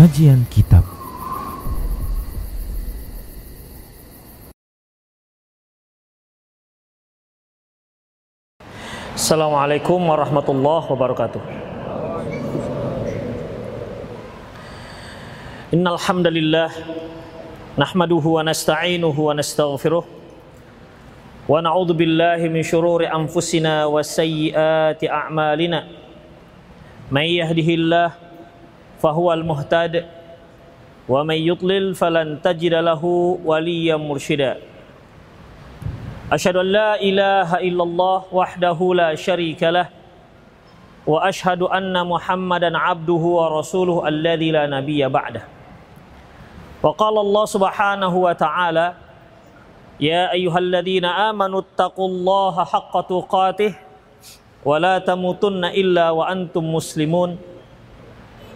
Kajian Kitab Assalamualaikum warahmatullahi wabarakatuh. Innal hamdalillah nahmaduhu wa nasta'inuhu wa nastaghfiruh wa na'udzu billahi min shururi anfusina wa sayyiati a'malina. May yahdihillah muhtad wa may yudlil falan tajida lahu waliyyan mursyida. أشهد أن لا إله إلا الله وحده لا شريك له. وأشهد أن محمدا عبده ورسوله الذي لا نبي بعده. وقال الله سبحانه وتعالى يا أيها الذين آمنوا اتقوا الله حق تقاته ولا تموتن إلا وأنتم مسلمون.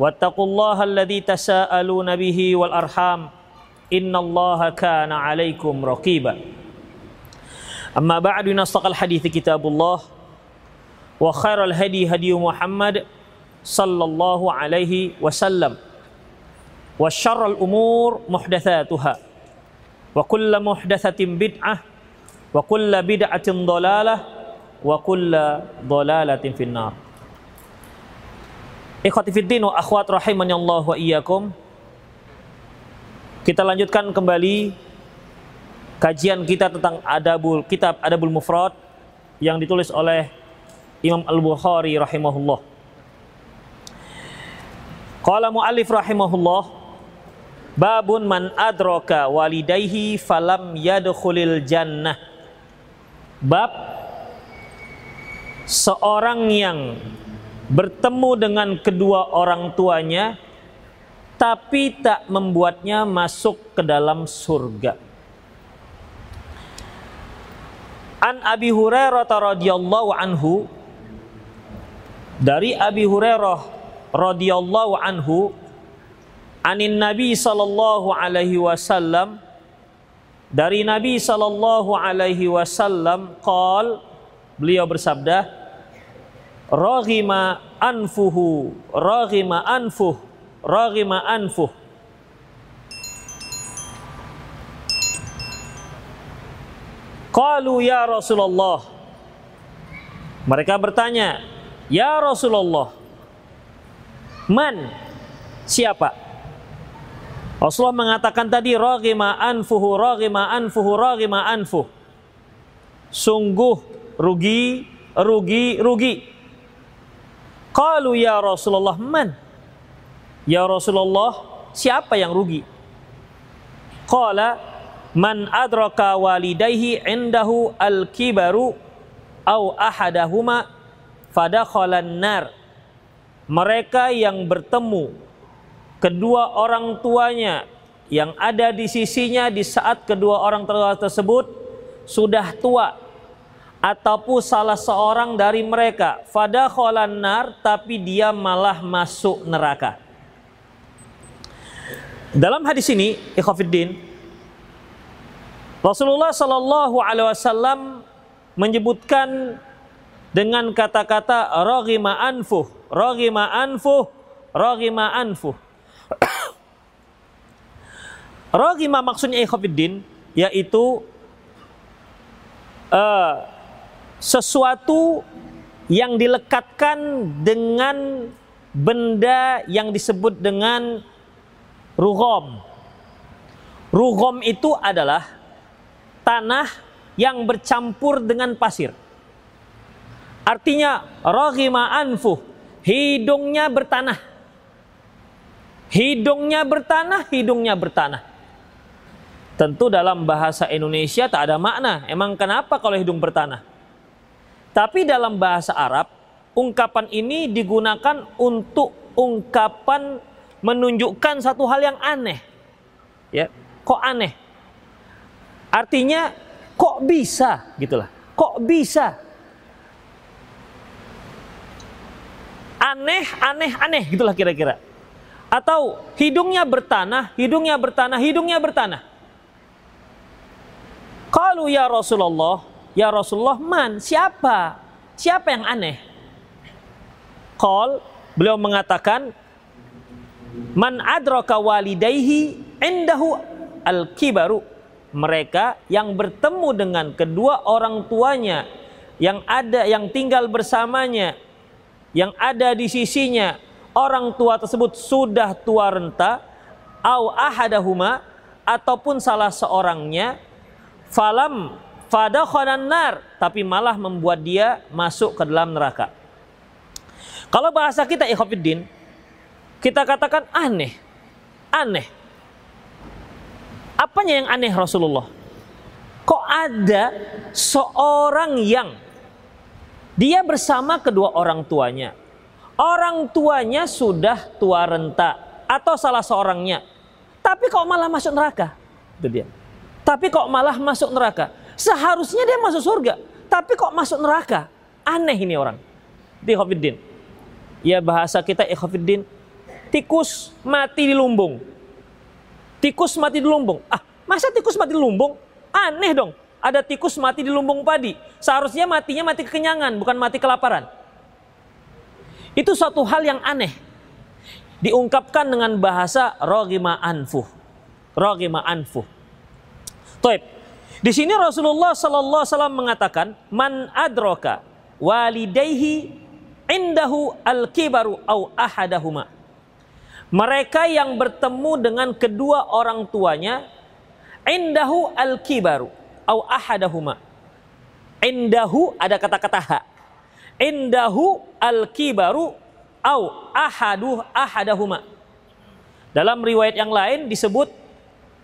واتقوا الله الذي تساءلون به والأرحام. إن الله كان عليكم رقيبا. أما بعد نصدق الحديث كتاب الله. وخير الهدي هدي محمد صلى الله عليه وسلم. وشر الأمور محدثاتها. وكل محدثة بدعة. وكل بدعة ضلالة. وكل ضلالة في النار. Ikhwati fiddin wa akhwat rahimani Allah wa iyyakum. Kita lanjutkan kembali kajian kita tentang adabul kitab Adabul Mufrad yang ditulis oleh Imam Al-Bukhari rahimahullah. Qala muallif rahimahullah babun man adraka walidayhi falam yadkhulil jannah. Bab seorang yang bertemu dengan kedua orang tuanya tapi tak membuatnya masuk ke dalam surga. An Abi Hurairah radhiyallahu anhu dari Abi Hurairah radhiyallahu anhu anin Nabi sallallahu alaihi wasallam dari Nabi sallallahu alaihi wasallam qal beliau bersabda raghima anfuhu raghima anfuh raghima anfuh Qalu ya Rasulullah. Mereka bertanya, "Ya Rasulullah, man? Siapa?" Rasulullah mengatakan tadi raghima anfuhu raghima anfuhu raghima anfuh. Sungguh rugi, rugi, rugi. Qalu ya Rasulullah, man? Ya Rasulullah, siapa yang rugi? Qala man adraka walidayhi indahu al-kibaru au ahadahuma fadakhalan nar mereka yang bertemu kedua orang tuanya yang ada di sisinya di saat kedua orang tua tersebut sudah tua ataupun salah seorang dari mereka fadakhalan nar tapi dia malah masuk neraka dalam hadis ini ikhwatiddin Rasulullah Shallallahu Alaihi Wasallam menyebutkan dengan kata-kata roghima anfuh, roghima anfuh, roghima anfuh. roghima maksudnya ikhwafiddin yaitu uh, sesuatu yang dilekatkan dengan benda yang disebut dengan rughom. Rughom itu adalah tanah yang bercampur dengan pasir. Artinya roghima anfuh, hidungnya bertanah. Hidungnya bertanah, hidungnya bertanah. Tentu dalam bahasa Indonesia tak ada makna. Emang kenapa kalau hidung bertanah? Tapi dalam bahasa Arab, ungkapan ini digunakan untuk ungkapan menunjukkan satu hal yang aneh. Ya, kok aneh? Artinya kok bisa gitulah. Kok bisa? Aneh, aneh, aneh gitulah kira-kira. Atau hidungnya bertanah, hidungnya bertanah, hidungnya bertanah. Kalau ya Rasulullah, ya Rasulullah man, siapa? Siapa yang aneh? Kal, beliau mengatakan, man adraka walidaihi indahu al-kibaru. Mereka yang bertemu dengan kedua orang tuanya yang ada yang tinggal bersamanya yang ada di sisinya orang tua tersebut sudah tua renta au ahadahuma ataupun salah seorangnya falam fadakhalan nar tapi malah membuat dia masuk ke dalam neraka kalau bahasa kita ikhwatiddin kita katakan aneh. Aneh. Apanya yang aneh Rasulullah? Kok ada seorang yang dia bersama kedua orang tuanya. Orang tuanya sudah tua renta atau salah seorangnya. Tapi kok malah masuk neraka? Itu dia. Tapi kok malah masuk neraka? Seharusnya dia masuk surga, tapi kok masuk neraka? Aneh ini orang. Di Ya bahasa kita ikhwafiddin tikus mati di lumbung. Tikus mati di lumbung. Ah, masa tikus mati di lumbung? Aneh dong. Ada tikus mati di lumbung padi. Seharusnya matinya mati kekenyangan, bukan mati kelaparan. Itu suatu hal yang aneh. Diungkapkan dengan bahasa rogima anfuh. Rogima anfuh. Toib. Di sini Rasulullah Sallallahu Alaihi Wasallam mengatakan, man adroka walidayhi indahu al kibaru au ahadahuma mereka yang bertemu dengan kedua orang tuanya indahu al-kibaru au ahadahuma. Indahu ada kata-kata ha. Indahu al-kibaru au ahadu ahadahuma. Dalam riwayat yang lain disebut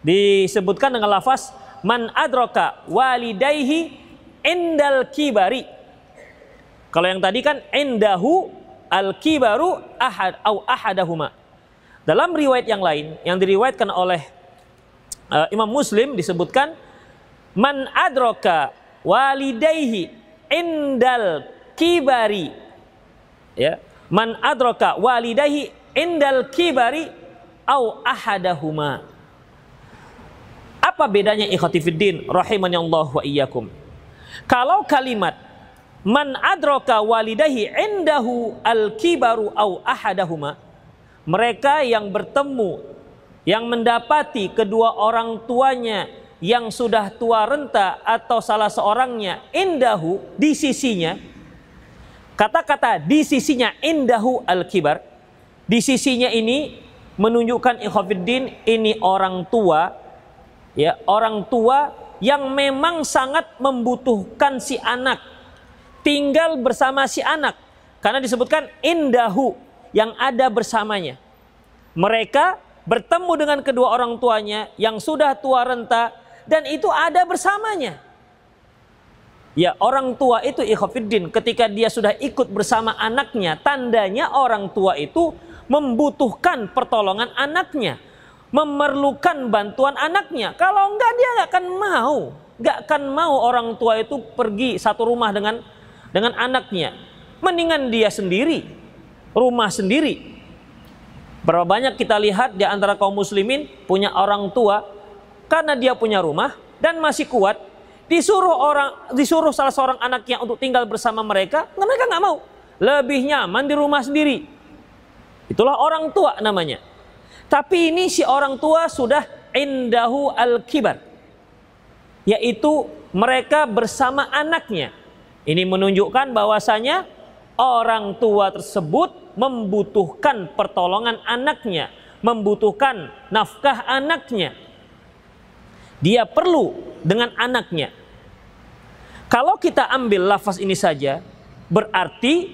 disebutkan dengan lafaz man adraka walidayhi indal kibari. Kalau yang tadi kan indahu al-kibaru ahad au ahadahuma. Dalam riwayat yang lain yang diriwayatkan oleh uh, Imam Muslim disebutkan man adroka walidayhi indal kibari ya man adroka walidayhi indal kibari au ahadahuma apa bedanya ikhatifiddin rahimani Allah wa iyyakum kalau kalimat man adroka walidahi indahu al kibaru au ahadahuma mereka yang bertemu, yang mendapati kedua orang tuanya yang sudah tua renta atau salah seorangnya indahu di sisinya. Kata-kata di sisinya indahu al-kibar. Di sisinya ini menunjukkan ikhwafiddin ini orang tua ya, orang tua yang memang sangat membutuhkan si anak tinggal bersama si anak karena disebutkan indahu yang ada bersamanya. Mereka bertemu dengan kedua orang tuanya yang sudah tua renta dan itu ada bersamanya. Ya orang tua itu ikhafiddin ketika dia sudah ikut bersama anaknya tandanya orang tua itu membutuhkan pertolongan anaknya memerlukan bantuan anaknya kalau enggak dia nggak akan mau nggak akan mau orang tua itu pergi satu rumah dengan dengan anaknya mendingan dia sendiri rumah sendiri. Berapa banyak kita lihat di antara kaum muslimin punya orang tua karena dia punya rumah dan masih kuat disuruh orang disuruh salah seorang anaknya untuk tinggal bersama mereka, mereka nggak mau. Lebih nyaman di rumah sendiri. Itulah orang tua namanya. Tapi ini si orang tua sudah indahu al-kibar. Yaitu mereka bersama anaknya. Ini menunjukkan bahwasanya orang tua tersebut membutuhkan pertolongan anaknya, membutuhkan nafkah anaknya. Dia perlu dengan anaknya. Kalau kita ambil lafaz ini saja, berarti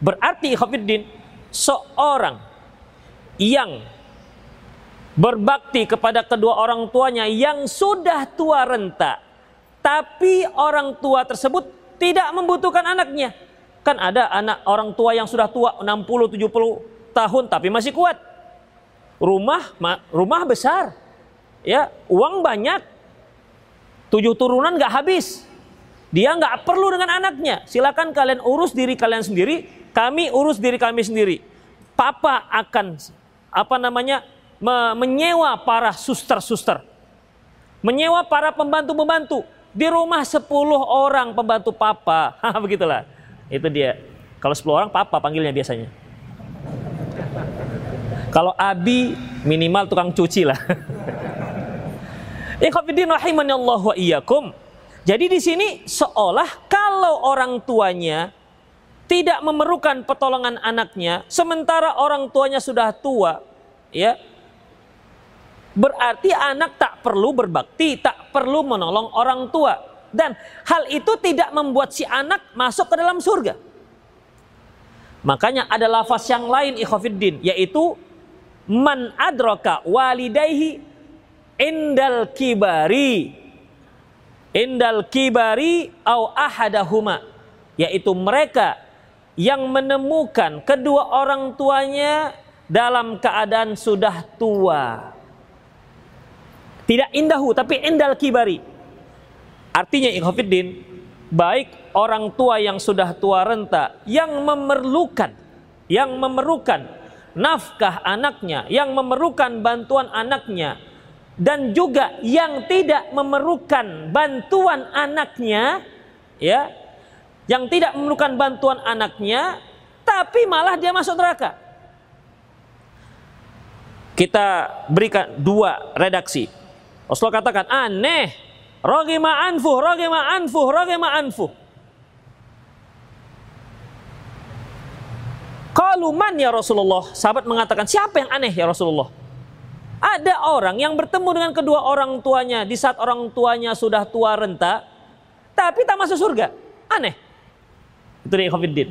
berarti Khafiddin seorang yang berbakti kepada kedua orang tuanya yang sudah tua renta, tapi orang tua tersebut tidak membutuhkan anaknya, Kan ada anak orang tua yang sudah tua 60 70 tahun tapi masih kuat. Rumah rumah besar. ya uang banyak, tujuh turunan nggak habis. Dia nggak perlu dengan anaknya. Silakan kalian urus diri kalian sendiri, kami urus diri kami sendiri. Papa akan apa namanya menyewa para suster-suster, menyewa para pembantu-pembantu di rumah 10 orang pembantu papa, begitulah. Itu dia. Kalau 10 orang papa panggilnya biasanya. Kalau abi minimal tukang cuci lah. Ikhwatiddin Allah wa iyyakum. Jadi di sini seolah kalau orang tuanya tidak memerlukan pertolongan anaknya sementara orang tuanya sudah tua, ya. Berarti anak tak perlu berbakti, tak perlu menolong orang tua. Dan hal itu tidak membuat si anak masuk ke dalam surga. Makanya ada lafaz yang lain ikhafiddin yaitu man adraka walidayhi indal kibari indal kibari au ahadahuma yaitu mereka yang menemukan kedua orang tuanya dalam keadaan sudah tua tidak indahu tapi indal kibari artinya ikhafiddin baik orang tua yang sudah tua renta yang memerlukan yang memerlukan nafkah anaknya, yang memerlukan bantuan anaknya, dan juga yang tidak memerlukan bantuan anaknya, ya, yang tidak memerlukan bantuan anaknya, tapi malah dia masuk neraka. Kita berikan dua redaksi. Rasulullah katakan aneh, rogima anfuh, rogima anfuh, rogima anfuh. Kaluman ya Rasulullah. Sahabat mengatakan, siapa yang aneh ya Rasulullah? Ada orang yang bertemu dengan kedua orang tuanya di saat orang tuanya sudah tua renta, tapi tak masuk surga. Aneh. Itu dia Khofiddin.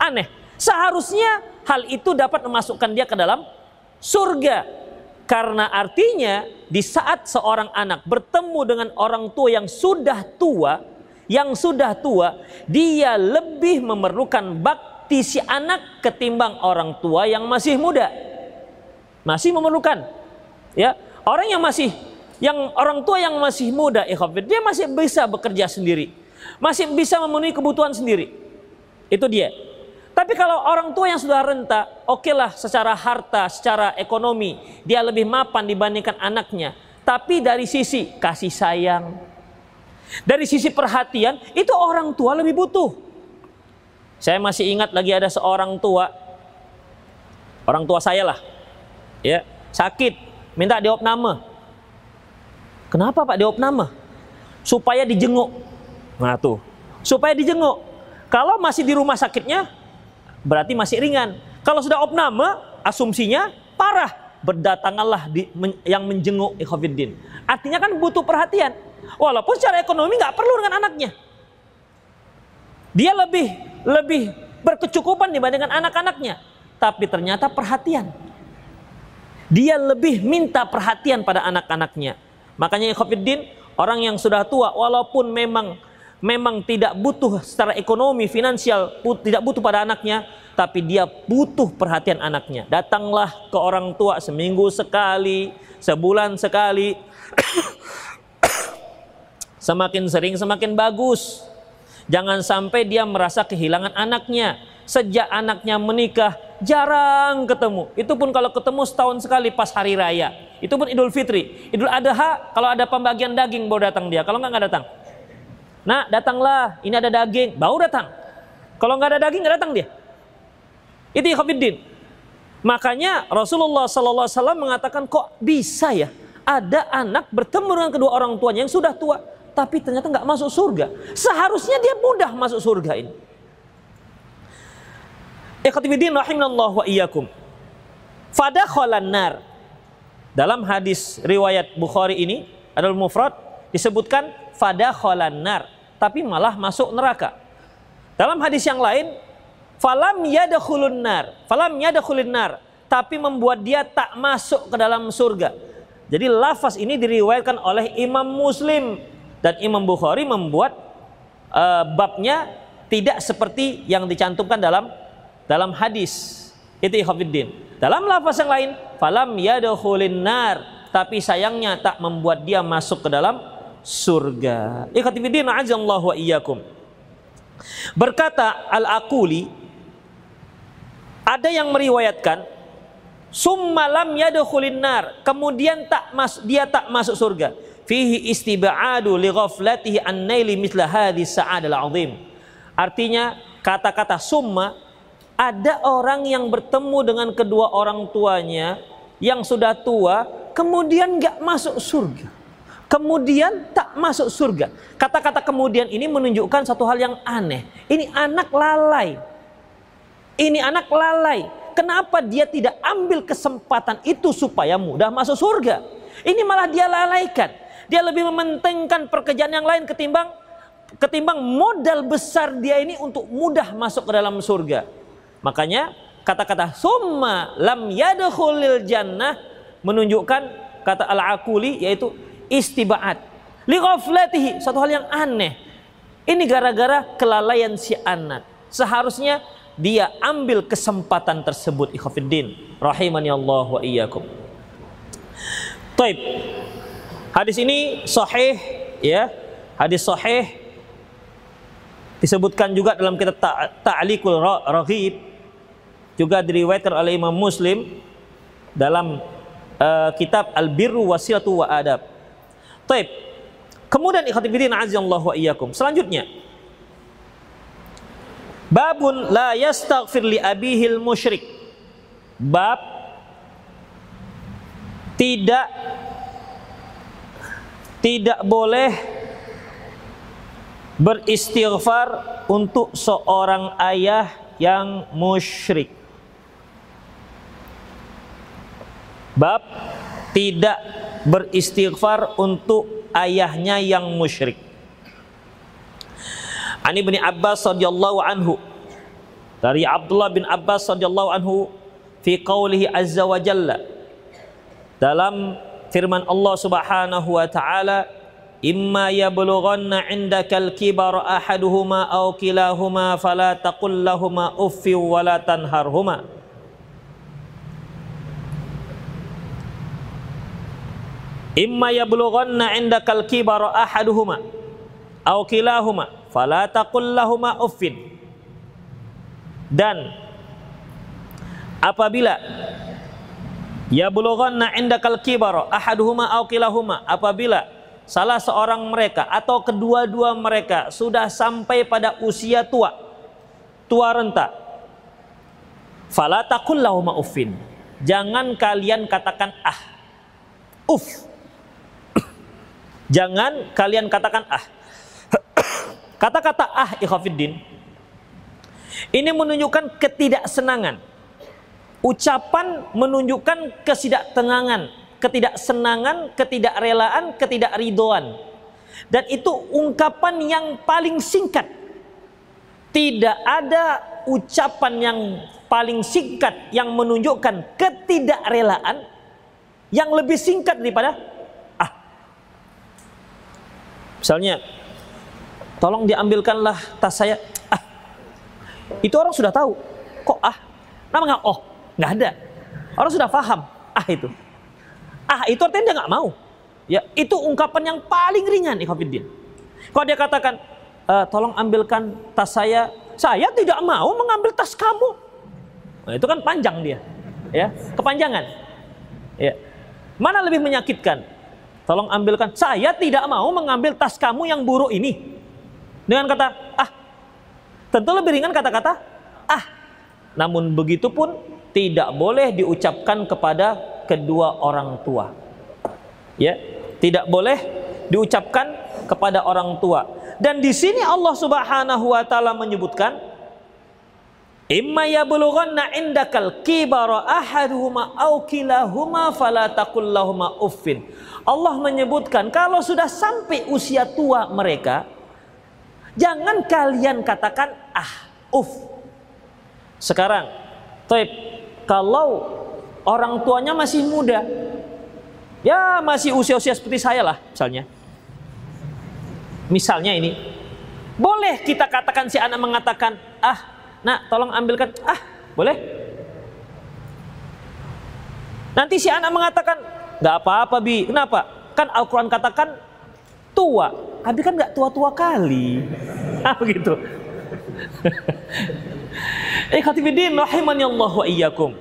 Aneh. Seharusnya hal itu dapat memasukkan dia ke dalam surga. Karena artinya di saat seorang anak bertemu dengan orang tua yang sudah tua, yang sudah tua, dia lebih memerlukan bak bakti si anak ketimbang orang tua yang masih muda. Masih memerlukan. Ya, orang yang masih yang orang tua yang masih muda, ikhwafid, dia masih bisa bekerja sendiri. Masih bisa memenuhi kebutuhan sendiri. Itu dia. Tapi kalau orang tua yang sudah renta, oke lah secara harta, secara ekonomi, dia lebih mapan dibandingkan anaknya. Tapi dari sisi kasih sayang, dari sisi perhatian, itu orang tua lebih butuh. Saya masih ingat lagi ada seorang tua, orang tua saya lah, ya sakit, minta diopname. Kenapa Pak diopname? Supaya dijenguk. Nah tuh, supaya dijenguk. Kalau masih di rumah sakitnya, berarti masih ringan. Kalau sudah opname, asumsinya parah. Berdatanganlah di, men, yang menjenguk ikhwafiddin. Artinya kan butuh perhatian. Walaupun secara ekonomi nggak perlu dengan anaknya. Dia lebih lebih berkecukupan dibandingkan anak-anaknya. Tapi ternyata perhatian. Dia lebih minta perhatian pada anak-anaknya. Makanya Khofiddin, orang yang sudah tua walaupun memang memang tidak butuh secara ekonomi, finansial, tidak butuh pada anaknya, tapi dia butuh perhatian anaknya. Datanglah ke orang tua seminggu sekali, sebulan sekali. semakin sering semakin bagus. Jangan sampai dia merasa kehilangan anaknya. Sejak anaknya menikah, jarang ketemu. Itu pun kalau ketemu setahun sekali pas hari raya. Itu pun Idul Fitri. Idul Adha kalau ada pembagian daging baru datang dia. Kalau nggak nggak datang. Nah datanglah, ini ada daging, baru datang. Kalau nggak ada daging nggak datang dia. Itu Ikhwafiddin. Makanya Rasulullah SAW mengatakan kok bisa ya ada anak bertemu dengan kedua orang tuanya yang sudah tua tapi ternyata nggak masuk surga. Seharusnya dia mudah masuk surga ini. Ikhwatifiddin rahimallahu wa iyyakum. Fadakhalan nar. Dalam hadis riwayat Bukhari ini adalah mufrad disebutkan fadakhalan nar, tapi malah masuk neraka. Dalam hadis yang lain, falam yadkhulun nar, falam yadkhulun nar, tapi membuat dia tak masuk ke dalam surga. Jadi lafaz ini diriwayatkan oleh Imam Muslim dan Imam Bukhari membuat uh, babnya tidak seperti yang dicantumkan dalam dalam hadis. Itu ikhwatiddin. Dalam lafaz yang lain, falam yadkhulin nar, tapi sayangnya tak membuat dia masuk ke dalam surga. Ikhwatifidin azallahu wa iyyakum. Berkata Al-Aquli ada yang meriwayatkan summa lam yadkhulin nar, kemudian tak mas, dia tak masuk surga. Fihi istiba'adu li ghaflatihi an naili mithla hadhihi sa'ad al-'azim. Artinya kata-kata summa ada orang yang bertemu dengan kedua orang tuanya yang sudah tua kemudian nggak masuk surga kemudian tak masuk surga. Kata-kata kemudian ini menunjukkan satu hal yang aneh. Ini anak lalai. Ini anak lalai. Kenapa dia tidak ambil kesempatan itu supaya mudah masuk surga? Ini malah dia lalaikan. Dia lebih mementingkan pekerjaan yang lain ketimbang ketimbang modal besar dia ini untuk mudah masuk ke dalam surga. Makanya kata-kata summa lam yadkhulil jannah menunjukkan kata al-aquli yaitu istibaat. Li satu hal yang aneh. Ini gara-gara kelalaian si anak. Seharusnya dia ambil kesempatan tersebut ikhafiddin rahimani Allah wa iyyakum. Taib. Hadis ini sahih ya. Hadis sahih disebutkan juga dalam kitab Ta'liqul Raghib juga diriwayatkan oleh Imam Muslim dalam uh, kitab Al-Birru Wasilatu wa Adab. Taib. Kemudian ikhwatifiddin azallahu iyyakum. Selanjutnya Babun la yastaghfir li abihil musyrik. Bab tidak tidak boleh beristighfar untuk seorang ayah yang musyrik. Bab tidak beristighfar untuk ayahnya yang musyrik. Ani bin Abbas radhiyallahu anhu dari Abdullah bin Abbas radhiyallahu anhu fi qaulihi azza wa jalla dalam firman Allah Subhanahu wa taala imma yablughanna indakal kibar ahaduhuma aw kilahuma fala taqul lahumā uffi wa la tanharhuma imma yablughanna indakal kibara ahaduhuma aw kilahuma fala taqul lahumā uffin. Dan apabila yablughanna indakal kibara ahaduhuma aw kilahuma apabila salah seorang mereka atau kedua-dua mereka sudah sampai pada usia tua tua renta fala taqul lahumā uffin. Jangan kalian katakan ah uff Jangan kalian katakan ah. Kata-kata ah ikhafiddin ini menunjukkan ketidaksenangan. Ucapan menunjukkan ketidaktenangan, ketidaksenangan, ketidakrelaan, ketidakridoan. Dan itu ungkapan yang paling singkat. Tidak ada ucapan yang paling singkat yang menunjukkan ketidakrelaan yang lebih singkat daripada Misalnya, tolong diambilkanlah tas saya. Ah, itu orang sudah tahu. Kok ah? Nama nggak? Oh, nggak ada. Orang sudah paham. Ah itu. Ah itu artinya dia nggak mau. Ya, itu ungkapan yang paling ringan Ikhwanuddin. Kalau dia katakan, e, tolong ambilkan tas saya, saya tidak mau mengambil tas kamu. Nah, itu kan panjang dia, ya, kepanjangan. Ya. Mana lebih menyakitkan? Tolong ambilkan. Saya tidak mau mengambil tas kamu yang buruk ini. Dengan kata, ah. Tentu lebih ringan kata-kata, ah. Namun begitu pun tidak boleh diucapkan kepada kedua orang tua. Ya, tidak boleh diucapkan kepada orang tua. Dan di sini Allah Subhanahu wa taala menyebutkan Imma yablughanna indakal kibara ahaduhuma aw kilahuma fala taqul uffin. Allah menyebutkan kalau sudah sampai usia tua mereka jangan kalian katakan ah uff. Sekarang, Taib, kalau orang tuanya masih muda ya masih usia-usia seperti saya lah misalnya. Misalnya ini boleh kita katakan si anak mengatakan ah Nak, tolong ambilkan. Ah, boleh? Nanti si anak mengatakan, Gak apa-apa bi. Kenapa? Kan Al-Quran katakan tua. Abi kan gak tua-tua kali. Ah begitu. Ikhwatibidin rahimani Allah wa iyyakum.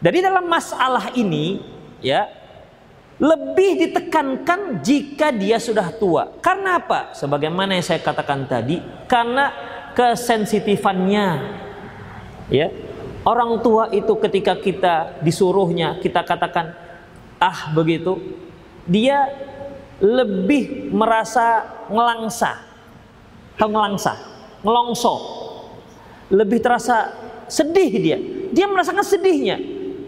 Jadi dalam masalah ini ya lebih ditekankan jika dia sudah tua. Karena apa? Sebagaimana yang saya katakan tadi, karena kesensitifannya. Ya. Orang tua itu ketika kita disuruhnya, kita katakan ah begitu, dia lebih merasa ngelangsa. Tahu ngelangsa? Ngelongso. Lebih terasa sedih dia. Dia merasakan sedihnya.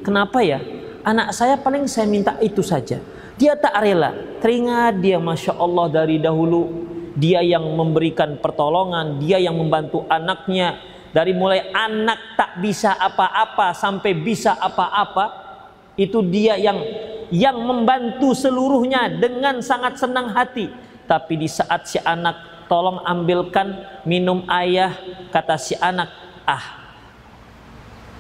Kenapa ya? Anak saya paling saya minta itu saja. Dia tak rela. Teringat dia Masya Allah dari dahulu. Dia yang memberikan pertolongan. Dia yang membantu anaknya dari mulai anak tak bisa apa-apa sampai bisa apa-apa itu dia yang yang membantu seluruhnya dengan sangat senang hati tapi di saat si anak tolong ambilkan minum ayah kata si anak ah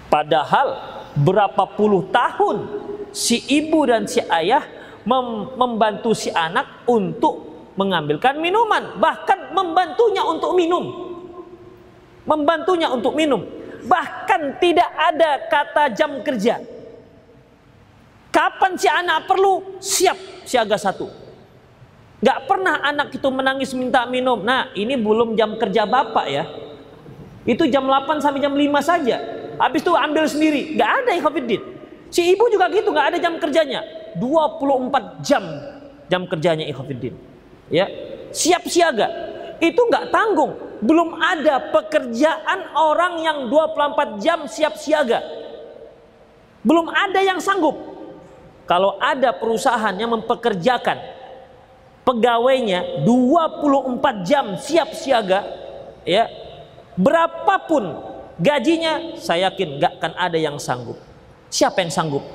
padahal berapa puluh tahun si ibu dan si ayah mem membantu si anak untuk mengambilkan minuman bahkan membantunya untuk minum membantunya untuk minum. Bahkan tidak ada kata jam kerja. Kapan si anak perlu, siap siaga satu. Gak pernah anak itu menangis minta minum. Nah ini belum jam kerja bapak ya. Itu jam 8 sampai jam 5 saja. Habis itu ambil sendiri. Gak ada ya Khofiddin. Si ibu juga gitu, gak ada jam kerjanya. 24 jam jam kerjanya Ikhafiddin. Ya, siap siaga. Itu nggak tanggung belum ada pekerjaan orang yang 24 jam siap siaga. Belum ada yang sanggup. Kalau ada perusahaan yang mempekerjakan pegawainya 24 jam siap siaga, ya, berapapun gajinya, saya yakin gak akan ada yang sanggup. Siapa yang sanggup?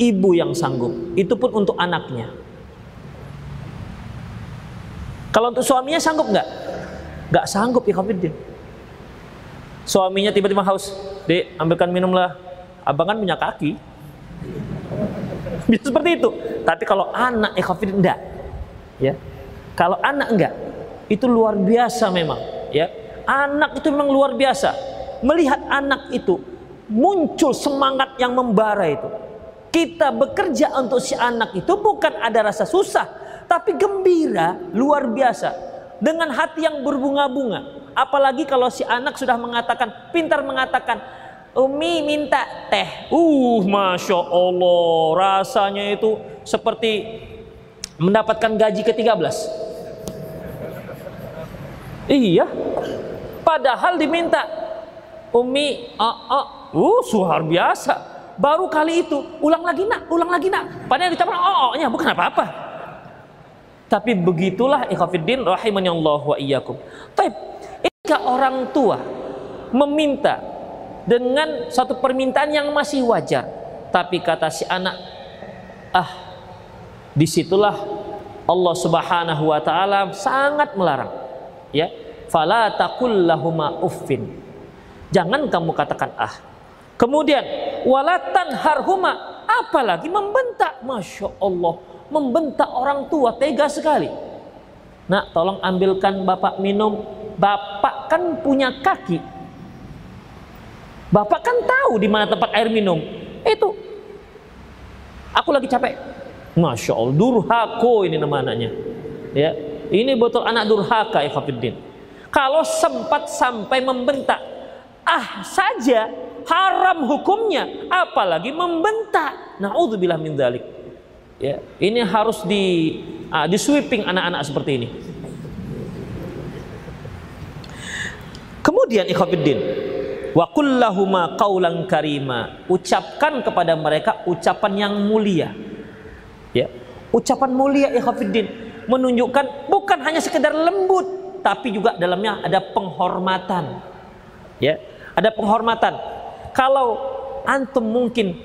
Ibu yang sanggup. Itu pun untuk anaknya. Kalau untuk suaminya sanggup nggak? Gak sanggup ya Ikhwanuddin. Suaminya tiba-tiba haus. Dek, ambilkan minumlah. Abang kan punya kaki. Bisa seperti itu. Tapi kalau anak Ikhwanuddin enggak. Ya. Kalau anak enggak, itu luar biasa memang, ya. Anak itu memang luar biasa. Melihat anak itu muncul semangat yang membara itu. Kita bekerja untuk si anak itu bukan ada rasa susah, tapi gembira luar biasa dengan hati yang berbunga-bunga. Apalagi kalau si anak sudah mengatakan, pintar mengatakan, Umi minta teh. Uh, masya Allah, rasanya itu seperti mendapatkan gaji ke-13. Iya, padahal diminta Umi, ah, ah, uh, suhar biasa. Baru kali itu, ulang lagi nak, ulang lagi nak. Padahal dicapai oh, oh, nya bukan apa-apa. Tapi begitulah rahimani Allah wa iyyakum. Tapi jika orang tua meminta dengan satu permintaan yang masih wajar, tapi kata si anak, ah, di situlah Allah Subhanahu wa taala sangat melarang. Ya, fala taqul lahuma uffin. Jangan kamu katakan ah. Kemudian walatan harhuma apalagi membentak. Masya Allah membentak orang tua tega sekali. Nak, tolong ambilkan bapak minum. Bapak kan punya kaki. Bapak kan tahu di mana tempat air minum. Itu. Aku lagi capek. Masya Allah, durhako ini namanya. Ya, ini betul anak durhaka ya. Kalau sempat sampai membentak, ah saja haram hukumnya, apalagi membentak. Nauzubillah min dzalik. Ya, ini harus di uh, di sweeping anak-anak seperti ini. Kemudian ikhwatiddin wa kullahuma qaulan karima. Ucapkan kepada mereka ucapan yang mulia. Ya. Ucapan mulia ikhwatiddin menunjukkan bukan hanya sekedar lembut tapi juga dalamnya ada penghormatan. Ya, ada penghormatan. Kalau antum mungkin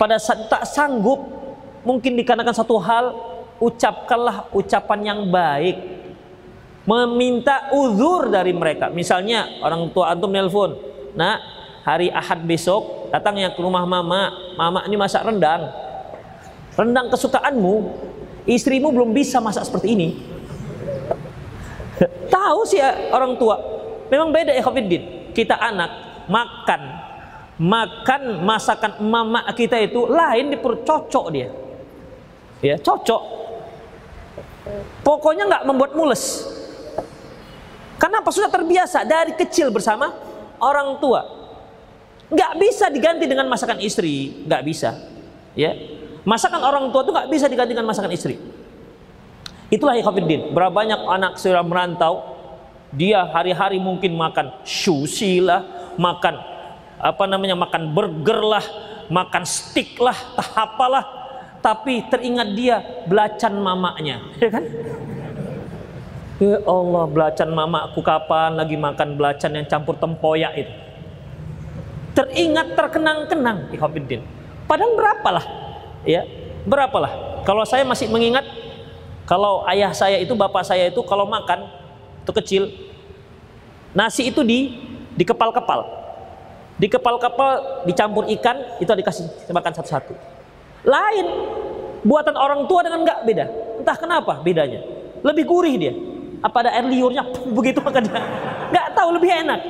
pada saat tak sanggup mungkin dikarenakan satu hal ucapkanlah ucapan yang baik meminta uzur dari mereka misalnya orang tua antum nelpon nah hari ahad besok datang yang ke rumah mama mama ini masak rendang rendang kesukaanmu, istrimu belum bisa masak seperti ini. Tahu sih ya orang tua. Memang beda ya Khofiddin. Kita anak makan makan masakan mama kita itu lain di perut cocok dia. Ya, cocok. Pokoknya nggak membuat mules. Karena apa? Sudah terbiasa dari kecil bersama orang tua. Nggak bisa diganti dengan masakan istri, nggak bisa. Ya, masakan orang tua itu nggak bisa diganti dengan masakan istri. Itulah ikhwafiddin. Berapa banyak anak sudah merantau, dia hari-hari mungkin makan sushi lah, makan apa namanya makan burger lah, makan steak lah, apalah. Tapi teringat dia belacan mamanya, ya kan? Ya Allah, belacan mamaku kapan lagi makan belacan yang campur tempoyak itu? teringat terkenang-kenang ikhwatiddin. Padahal berapalah ya berapalah kalau saya masih mengingat kalau ayah saya itu bapak saya itu kalau makan itu kecil nasi itu di di kepal-kepal di kepal-kepal dicampur ikan itu dikasih makan satu-satu lain. Buatan orang tua dengan nggak beda. Entah kenapa bedanya. Lebih gurih dia. Apa ada air liurnya? Begitu makan dia. Nggak tahu lebih enak.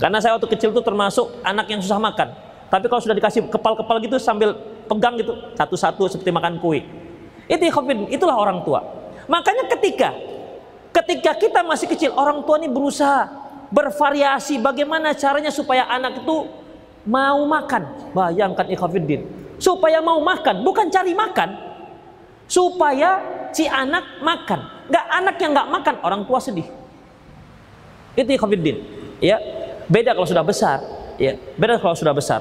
Karena saya waktu kecil tuh termasuk anak yang susah makan. Tapi kalau sudah dikasih kepal-kepal gitu sambil pegang gitu satu-satu seperti makan kue. Itu itulah orang tua. Makanya ketika ketika kita masih kecil, orang tua ini berusaha bervariasi bagaimana caranya supaya anak itu mau makan. Bayangkan ikhwafiddin. Supaya mau makan, bukan cari makan. Supaya si anak makan. Gak anak yang gak makan, orang tua sedih. Itu ikhwafiddin. Ya, Beda kalau sudah besar, ya. Beda kalau sudah besar.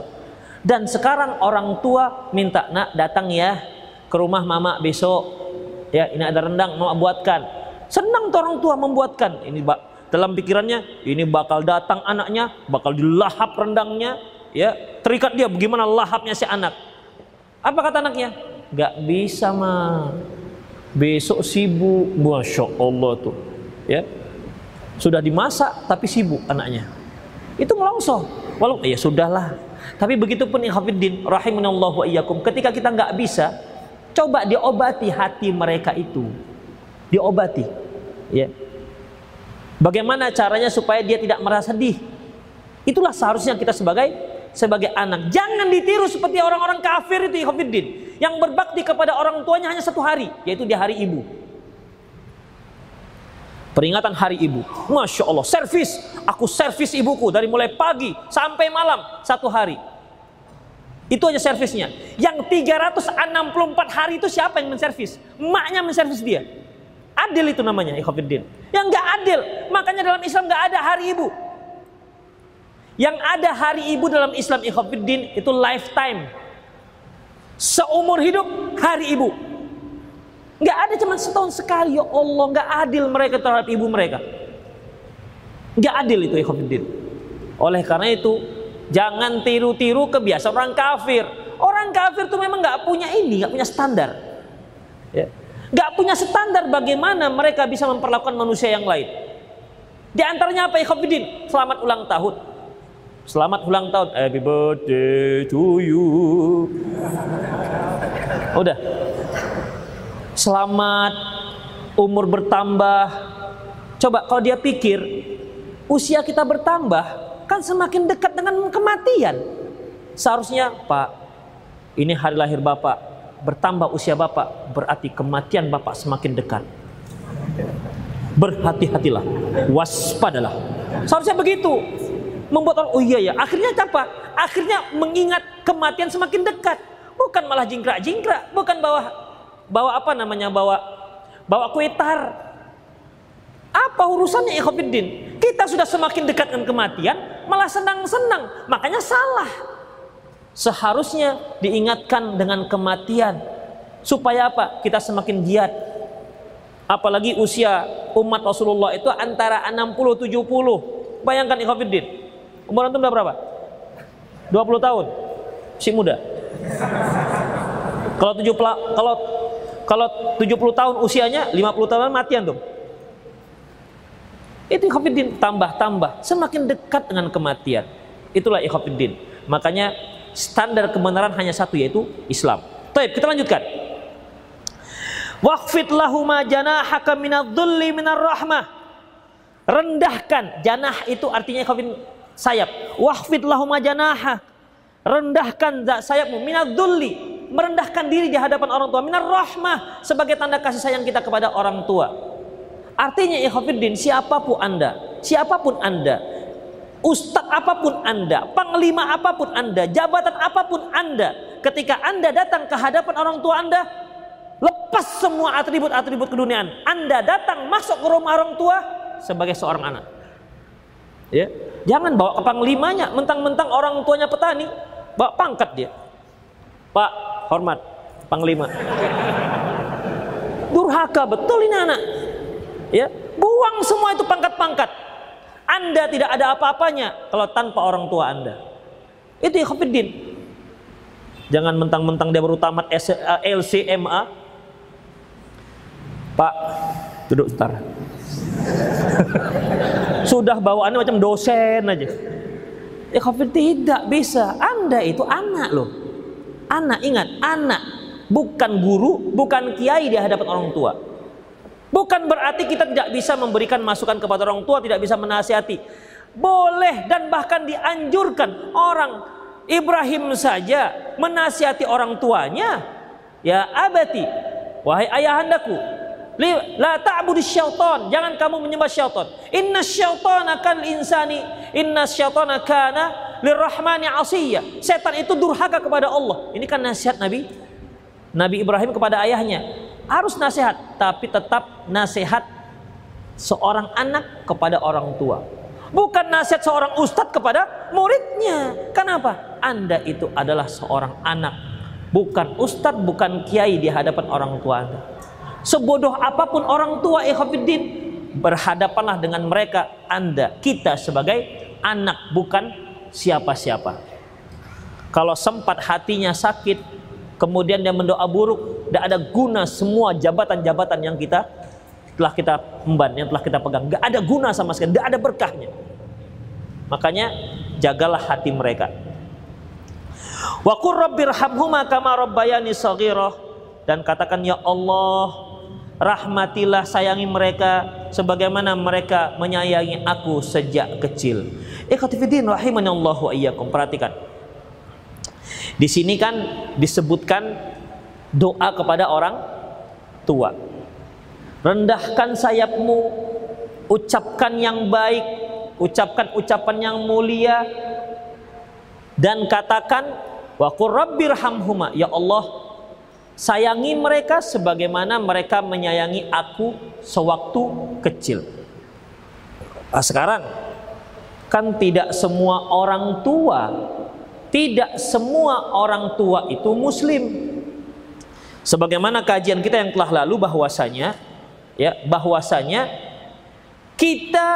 Dan sekarang orang tua minta, "Nak, datang ya ke rumah mama besok." Ya, ini ada rendang mau buatkan. Senang tuh orang tua membuatkan. Ini dalam pikirannya, ini bakal datang anaknya, bakal dilahap rendangnya, ya. Terikat dia bagaimana lahapnya si anak. Apa kata anaknya? Gak bisa mah. Besok sibuk, masya Allah tuh, ya. Sudah dimasak tapi sibuk anaknya itu ngelongso. Walau ya sudahlah. Tapi begitu pun ikhwatiddin rahimanallahu wa iyyakum ketika kita nggak bisa coba diobati hati mereka itu. Diobati. Ya. Bagaimana caranya supaya dia tidak merasa sedih? Itulah seharusnya kita sebagai sebagai anak. Jangan ditiru seperti orang-orang kafir itu ikhwatiddin yang berbakti kepada orang tuanya hanya satu hari, yaitu di hari ibu. Peringatan hari ibu. Masya Allah, servis. Aku servis ibuku dari mulai pagi sampai malam satu hari. Itu aja servisnya. Yang 364 hari itu siapa yang menservis? Maknya menservis dia. Adil itu namanya, ikhwafiddin. Yang gak adil. Makanya dalam Islam gak ada hari ibu. Yang ada hari ibu dalam Islam ikhwafiddin itu lifetime. Seumur hidup hari ibu. Nggak ada cuma setahun sekali ya Allah nggak adil mereka terhadap ibu mereka. Nggak adil itu ikhwatiddin. Oleh karena itu jangan tiru-tiru kebiasaan orang kafir. Orang kafir tuh memang nggak punya ini, nggak punya standar. Ya. Nggak punya standar bagaimana mereka bisa memperlakukan manusia yang lain. Di antaranya apa ikhwatiddin? Selamat ulang tahun. Selamat ulang tahun. Happy birthday to you. Udah selamat, umur bertambah. Coba kalau dia pikir usia kita bertambah, kan semakin dekat dengan kematian. Seharusnya, Pak, ini hari lahir Bapak, bertambah usia Bapak, berarti kematian Bapak semakin dekat. Berhati-hatilah, waspadalah. Seharusnya begitu. Membuat orang, oh iya ya, akhirnya apa? Akhirnya mengingat kematian semakin dekat. Bukan malah jingkrak-jingkrak, bukan bawah bawa apa namanya bawa bawa kue tar apa urusannya ikhwatiddin kita sudah semakin dekat dengan kematian malah senang-senang. Makanya salah. Seharusnya diingatkan dengan kematian. Supaya apa? Kita semakin giat. Apalagi usia umat Rasulullah itu antara 60 70 bayangkan ikhwatiddin umur antum berapa 20 tahun si muda kalau 70 kalau kalau 70 tahun usianya, 50 tahun mati antum. Itu ikhafidin tambah-tambah, semakin dekat dengan kematian. Itulah ikhafidin. Makanya standar kebenaran hanya satu yaitu Islam. Baik, kita lanjutkan. Waqfid lahuma janahaka minadh-dhulli minar rahmah. Rendahkan janah itu artinya kafin sayap. Waqfid lahuma janaha. Rendahkan sayapmu minadh-dhulli merendahkan diri di hadapan orang tua minar rahmah sebagai tanda kasih sayang kita kepada orang tua. Artinya ikhwatiddin siapa pun Anda, siapa pun Anda, ustadz apa pun Anda, panglima apa pun Anda, jabatan apa pun Anda, ketika Anda datang ke hadapan orang tua Anda, lepas semua atribut-atribut keduniaan. Anda datang masuk ke rumah orang tua sebagai seorang anak. Ya, jangan bawa ke panglimanya, mentang-mentang orang tuanya petani, bawa pangkat dia. Pak, hormat, panglima. Durhaka betul ini anak. Ya, buang semua itu pangkat-pangkat. Anda tidak ada apa-apanya kalau tanpa orang tua Anda. Itu ikhfiddin. Jangan mentang-mentang dia baru tamat LCMA. Pak, duduk sebentar. Sudah bawaannya macam dosen aja. Ikhfiddin tidak bisa. Anda itu anak loh. Anak ingat, anak bukan guru, bukan kiai di hadapan orang tua. Bukan berarti kita tidak bisa memberikan masukan kepada orang tua, tidak bisa menasihati. Boleh dan bahkan dianjurkan orang Ibrahim saja menasihati orang tuanya. Ya abati, wahai ayahandaku, la ta'budi syaitan, jangan kamu menyembah syaitan. Inna syaitan akan insani, inna syaitan kana lirrahmani asiyya. Setan itu durhaka kepada Allah. Ini kan nasihat Nabi Nabi Ibrahim kepada ayahnya harus nasihat, tapi tetap nasihat seorang anak kepada orang tua. Bukan nasihat seorang ustadz kepada muridnya. Kenapa? Anda itu adalah seorang anak. Bukan ustadz, bukan kiai di hadapan orang tua Anda. Sebodoh apa pun orang tua ikhwafiddin, berhadapanlah dengan mereka Anda, kita sebagai anak, bukan siapa-siapa. Kalau sempat hatinya sakit, kemudian dia mendoa buruk, tidak ada guna semua jabatan-jabatan yang kita telah kita emban, yang telah kita pegang. Gak ada guna sama sekali, gak ada berkahnya. Makanya jagalah hati mereka. Wa qur rabbirhamhuma kama rabbayani dan katakan ya Allah rahmatilah sayangi mereka sebagaimana mereka menyayangi aku sejak kecil. Allah wa iyyakum. Perhatikan. Di sini kan disebutkan doa kepada orang tua. Rendahkan sayapmu, ucapkan yang baik, ucapkan ucapan yang mulia dan katakan wa qurrabbirhamhuma ya Allah sayangi mereka sebagaimana mereka menyayangi aku sewaktu kecil. Nah, sekarang kan tidak semua orang tua tidak semua orang tua itu muslim. Sebagaimana kajian kita yang telah lalu bahwasanya ya bahwasanya kita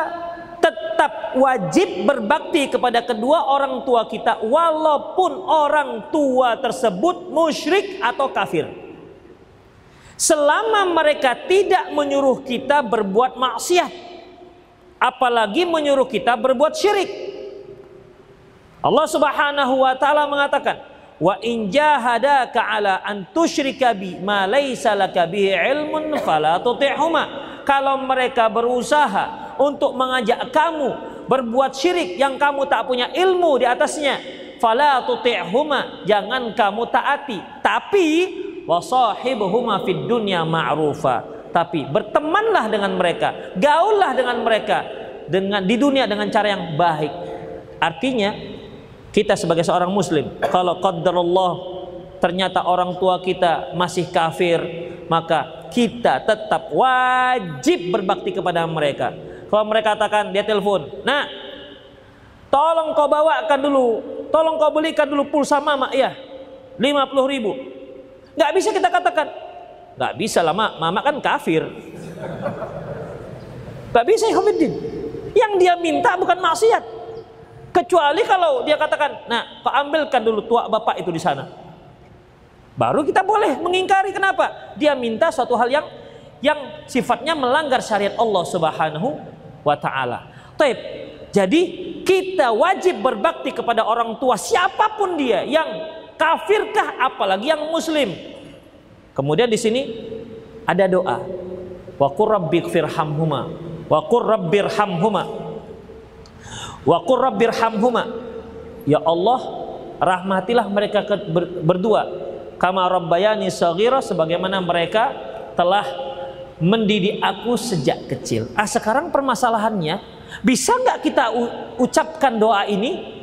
tetap wajib berbakti kepada kedua orang tua kita walaupun orang tua tersebut musyrik atau kafir. Selama mereka tidak menyuruh kita berbuat maksiat apalagi menyuruh kita berbuat syirik. Allah Subhanahu wa taala mengatakan, "Wa in jahadaka ala an tusyrika bi ma bihi ilmun fala tuti'huma." Kalau mereka berusaha untuk mengajak kamu berbuat syirik yang kamu tak punya ilmu di atasnya, fala tuti'huma, jangan kamu taati. Tapi wasahibuhuma fid dunya ma'rufa. Tapi bertemanlah dengan mereka, gaullah dengan mereka dengan di dunia dengan cara yang baik. Artinya kita sebagai seorang muslim kalau Allah ternyata orang tua kita masih kafir maka kita tetap wajib berbakti kepada mereka kalau mereka katakan dia telepon nah tolong kau bawakan dulu tolong kau belikan dulu pulsa mama. Ya 50 ribu. Nggak bisa kita katakan. Nggak bisa lah mak. Mama kan kafir. Nggak bisa ya yang dia minta bukan maksiat. Kecuali kalau dia katakan, nah, Pak ambilkan dulu tua bapak itu di sana. Baru kita boleh mengingkari kenapa? Dia minta suatu hal yang yang sifatnya melanggar syariat Allah Subhanahu wa taala. Taib. Jadi kita wajib berbakti kepada orang tua siapa pun dia yang kafirkah apalagi yang muslim. Kemudian di sini ada doa. Wa qur rabbighfirhamhuma wa qur rabbirhamhuma wa qur rabbirhamhuma. Ya Allah, rahmatilah mereka berdua kama rabbayani saghira sebagaimana mereka telah mendidik aku sejak kecil. Ah sekarang permasalahannya bisa nggak kita ucapkan doa ini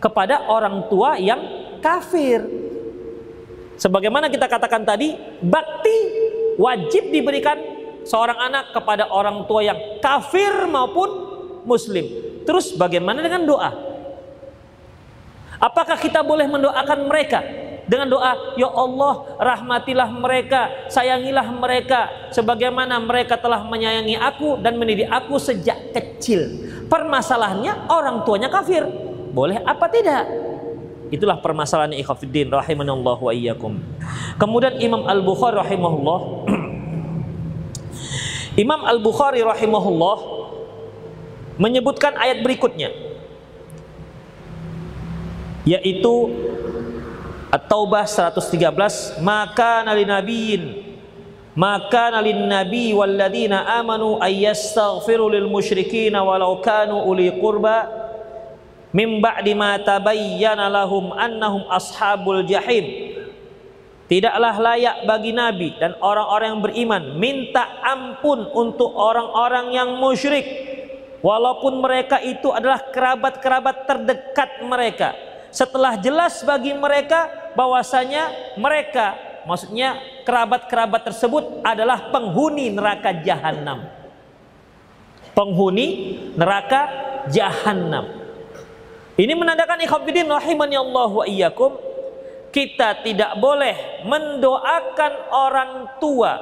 kepada orang tua yang kafir? Sebagaimana kita katakan tadi, bakti wajib diberikan seorang anak kepada orang tua yang kafir maupun muslim. Terus bagaimana dengan doa? Apakah kita boleh mendoakan mereka dengan doa ya Allah rahmatilah mereka sayangilah mereka sebagaimana mereka telah menyayangi aku dan mendidik aku sejak kecil. Permasalahannya orang tuanya kafir. Boleh apa tidak? Itulah permasalahan ikhafidin rahimanallah wa iyyakum. Kemudian Imam Al-Bukhari rahimahullah. Imam Al-Bukhari rahimahullah menyebutkan ayat berikutnya yaitu At-Taubah 113 maka nali nabiyin maka nalin nabi walladina amanu ayyastaghfiru lil musyrikin walau kanu uli qurba min ba'di ma tabayyana lahum annahum ashabul jahim. Tidaklah layak bagi Nabi dan orang-orang yang beriman minta ampun untuk orang-orang yang musyrik walaupun mereka itu adalah kerabat-kerabat terdekat mereka. Setelah jelas bagi mereka bahwasanya mereka maksudnya kerabat-kerabat tersebut adalah penghuni neraka jahanam. Penghuni neraka jahanam. Ini menandakan ikhwatiddin rahimani Allah wa iyyakum kita tidak boleh mendoakan orang tua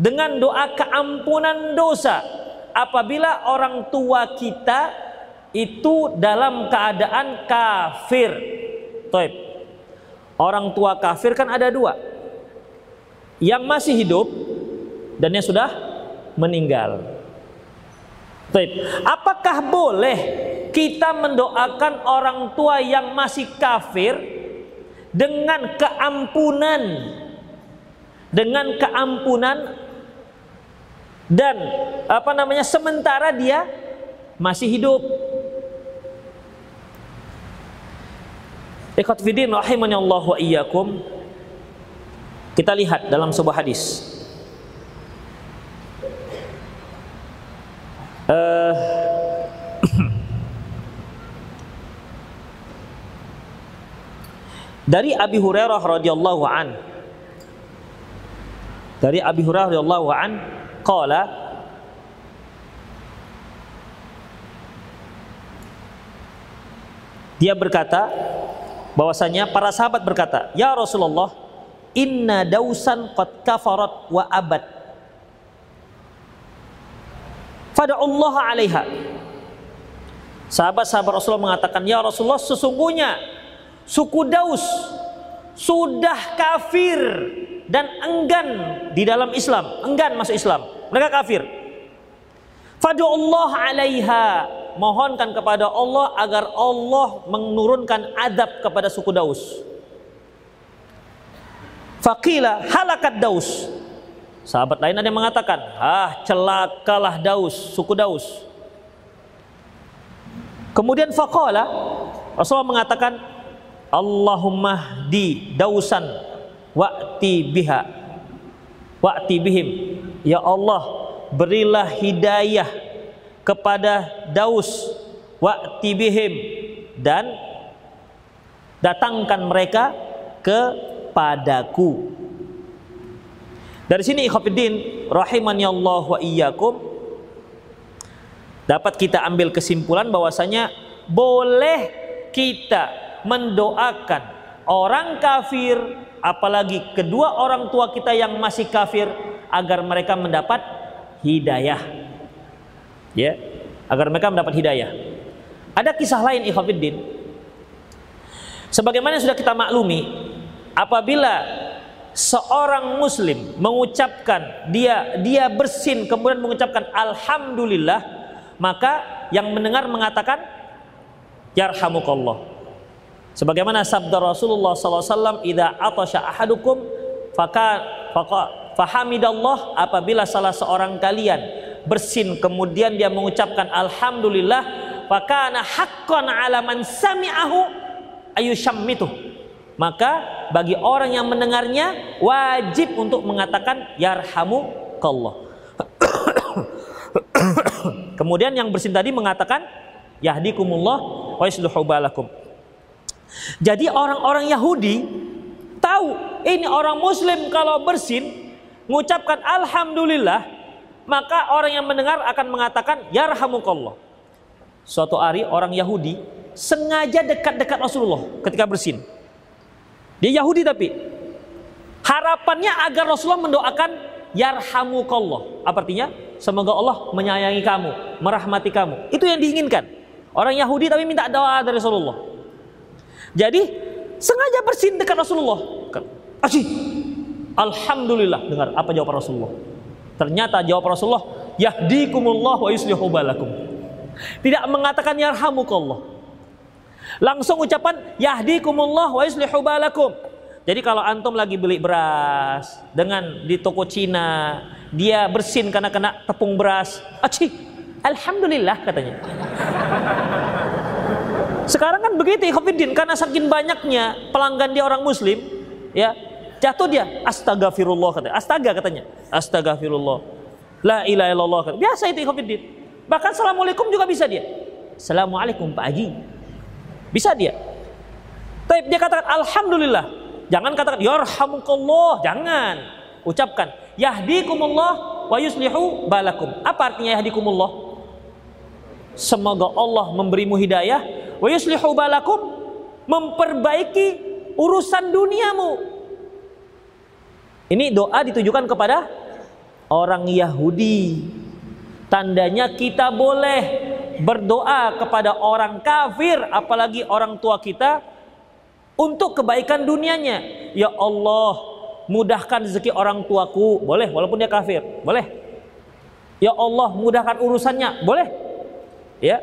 dengan doa keampunan dosa apabila orang tua kita itu dalam keadaan kafir. Toib. Orang tua kafir kan ada dua. Yang masih hidup dan yang sudah meninggal. Toib. Apakah boleh kita mendoakan orang tua yang masih kafir dengan keampunan dengan keampunan dan apa namanya sementara dia masih hidup Ikhwat fidin rahimani Allah wa iyyakum. Kita lihat dalam sebuah hadis. Uh, dari Abi Hurairah radhiyallahu an dari Abi Hurairah radhiyallahu an qala dia berkata bahwasanya para sahabat berkata, "Ya Rasulullah, inna dausan qad kafarat wa abad." Allah 'alaiha. Sahabat-sahabat Rasulullah mengatakan, "Ya Rasulullah, sesungguhnya suku Daus sudah kafir dan enggan di dalam Islam, enggan masuk Islam. Mereka kafir. Allah 'alaiha mohonkan kepada Allah agar Allah menurunkan adab kepada suku Daus. Fakila halakat Daus. Sahabat lain ada yang mengatakan, ah celakalah Daus, suku Daus. Kemudian faqala Rasulullah mengatakan, Allahumma di Dausan wa'ti biha wa'ti bihim. Ya Allah, berilah hidayah kepada Daus wa tibihim dan datangkan mereka kepadaku. Dari sini ikhwatiddin rahimani Allah wa iyyakum dapat kita ambil kesimpulan bahwasanya boleh kita mendoakan orang kafir apalagi kedua orang tua kita yang masih kafir agar mereka mendapat hidayah ya agar mereka mendapat hidayah. Ada kisah lain ikhwatiddin. Sebagaimana sudah kita maklumi, apabila seorang muslim mengucapkan dia dia bersin kemudian mengucapkan alhamdulillah, maka yang mendengar mengatakan yarhamukallah. Sebagaimana sabda Rasulullah SAW, "Idza atasha ahadukum faka faka fahamidallah apabila salah seorang kalian bersin kemudian dia mengucapkan alhamdulillah fakana haqqan ala man sami'ahu ayushammitu. Maka bagi orang yang mendengarnya wajib untuk mengatakan yarhamukallah. Kemudian yang bersin tadi mengatakan yahdikumullah wa yuslihu balakum. Jadi orang-orang Yahudi tahu ini orang muslim kalau bersin mengucapkan alhamdulillah maka orang yang mendengar akan mengatakan yarhamukallah. Suatu hari orang Yahudi sengaja dekat-dekat Rasulullah ketika bersin. Dia Yahudi tapi harapannya agar Rasulullah mendoakan yarhamukallah. Apa artinya? Semoga Allah menyayangi kamu merahmati kamu. Itu yang diinginkan. Orang Yahudi tapi minta doa dari Rasulullah. Jadi sengaja bersin dekat Rasulullah. Asyik. Alhamdulillah. Dengar apa jawaban Rasulullah. Ternyata jawab Rasulullah, yahdikumullah wa yuslihu balakum. Tidak mengatakan yarhamukallah. Langsung ucapan yahdikumullah wa yuslihu balakum. Jadi kalau antum lagi beli beras dengan di toko Cina, dia bersin karena kena tepung beras. Aci, alhamdulillah katanya. Sekarang kan begitu Ikhwanuddin karena saking banyaknya pelanggan dia orang muslim, ya, jatuh dia astagfirullah katanya. Astaga katanya. Astagfirullah. La ilaha illallah. Katanya. Biasa itu Ikhwanuddin. Bahkan assalamualaikum juga bisa dia. Assalamualaikum Pak Haji. Bisa dia. Tapi dia katakan alhamdulillah. Jangan katakan yarhamukallah, jangan. Ucapkan yahdikumullah wa yuslihu balakum. Apa artinya yahdikumullah? Semoga Allah memberimu hidayah wa yuslihu balakum memperbaiki urusan duniamu. Ini doa ditujukan kepada orang Yahudi. Tandanya kita boleh berdoa kepada orang kafir apalagi orang tua kita untuk kebaikan dunianya. Ya Allah, mudahkan rezeki orang tuaku. Boleh walaupun dia kafir. Boleh. Ya Allah, mudahkan urusannya. Boleh. Ya,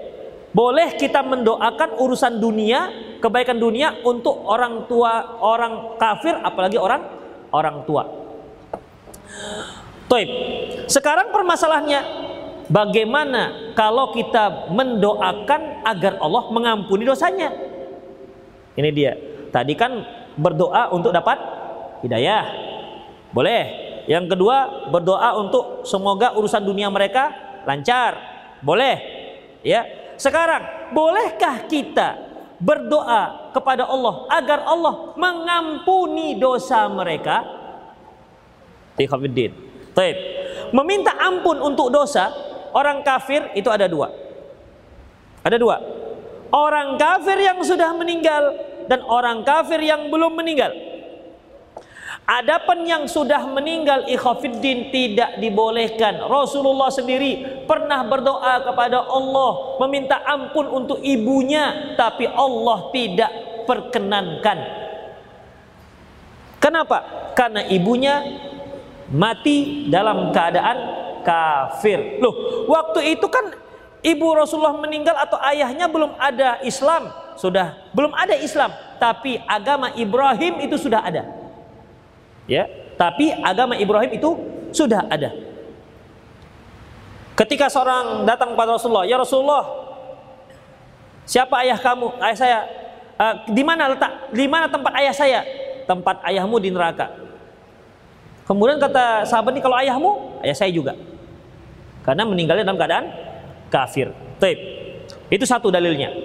boleh kita mendoakan urusan dunia, kebaikan dunia untuk orang tua, orang kafir, apalagi orang orang tua. Toib. Sekarang permasalahannya, bagaimana kalau kita mendoakan agar Allah mengampuni dosanya? Ini dia. Tadi kan berdoa untuk dapat hidayah. Boleh. Yang kedua, berdoa untuk semoga urusan dunia mereka lancar. Boleh. Ya. Sekarang, bolehkah kita berdoa kepada Allah agar Allah mengampuni dosa mereka? Tikhafiddin. Taib. Meminta ampun untuk dosa orang kafir itu ada dua. Ada dua. Orang kafir yang sudah meninggal dan orang kafir yang belum meninggal. Adapun yang sudah meninggal ikhafiddin tidak dibolehkan. Rasulullah sendiri pernah berdoa kepada Allah meminta ampun untuk ibunya tapi Allah tidak perkenankan. Kenapa? Karena ibunya mati dalam keadaan kafir. Loh, waktu itu kan ibu Rasulullah meninggal atau ayahnya belum ada Islam, sudah belum ada Islam, tapi agama Ibrahim itu sudah ada. Ya, tapi agama Ibrahim itu sudah ada. Ketika seorang datang kepada Rasulullah, "Ya Rasulullah, siapa ayah kamu?" Ayah saya, e, "Di mana letak? Di mana tempat ayah saya?" "Tempat ayahmu di neraka." Kemudian kata sahabat ini, "Kalau ayahmu, ayah saya juga." Karena meninggalnya dalam keadaan kafir. Taib. Itu satu dalilnya.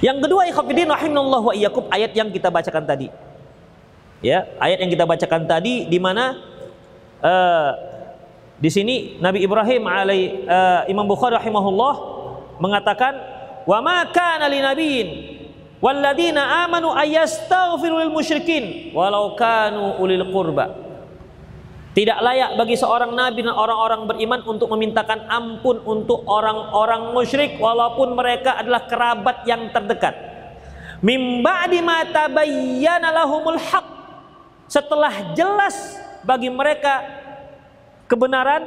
Yang kedua, ayat yang kita bacakan tadi ya ayat yang kita bacakan tadi di mana uh, di sini Nabi Ibrahim alai uh, Imam Bukhari rahimahullah mengatakan wa ma kana li nabiyyin walladzina amanu ayastaghfiru lil musyrikin walau kanu ulil qurba tidak layak bagi seorang nabi dan orang-orang beriman untuk memintakan ampun untuk orang-orang musyrik walaupun mereka adalah kerabat yang terdekat. Mim ba'di ma tabayyana lahumul haqq setelah jelas bagi mereka kebenaran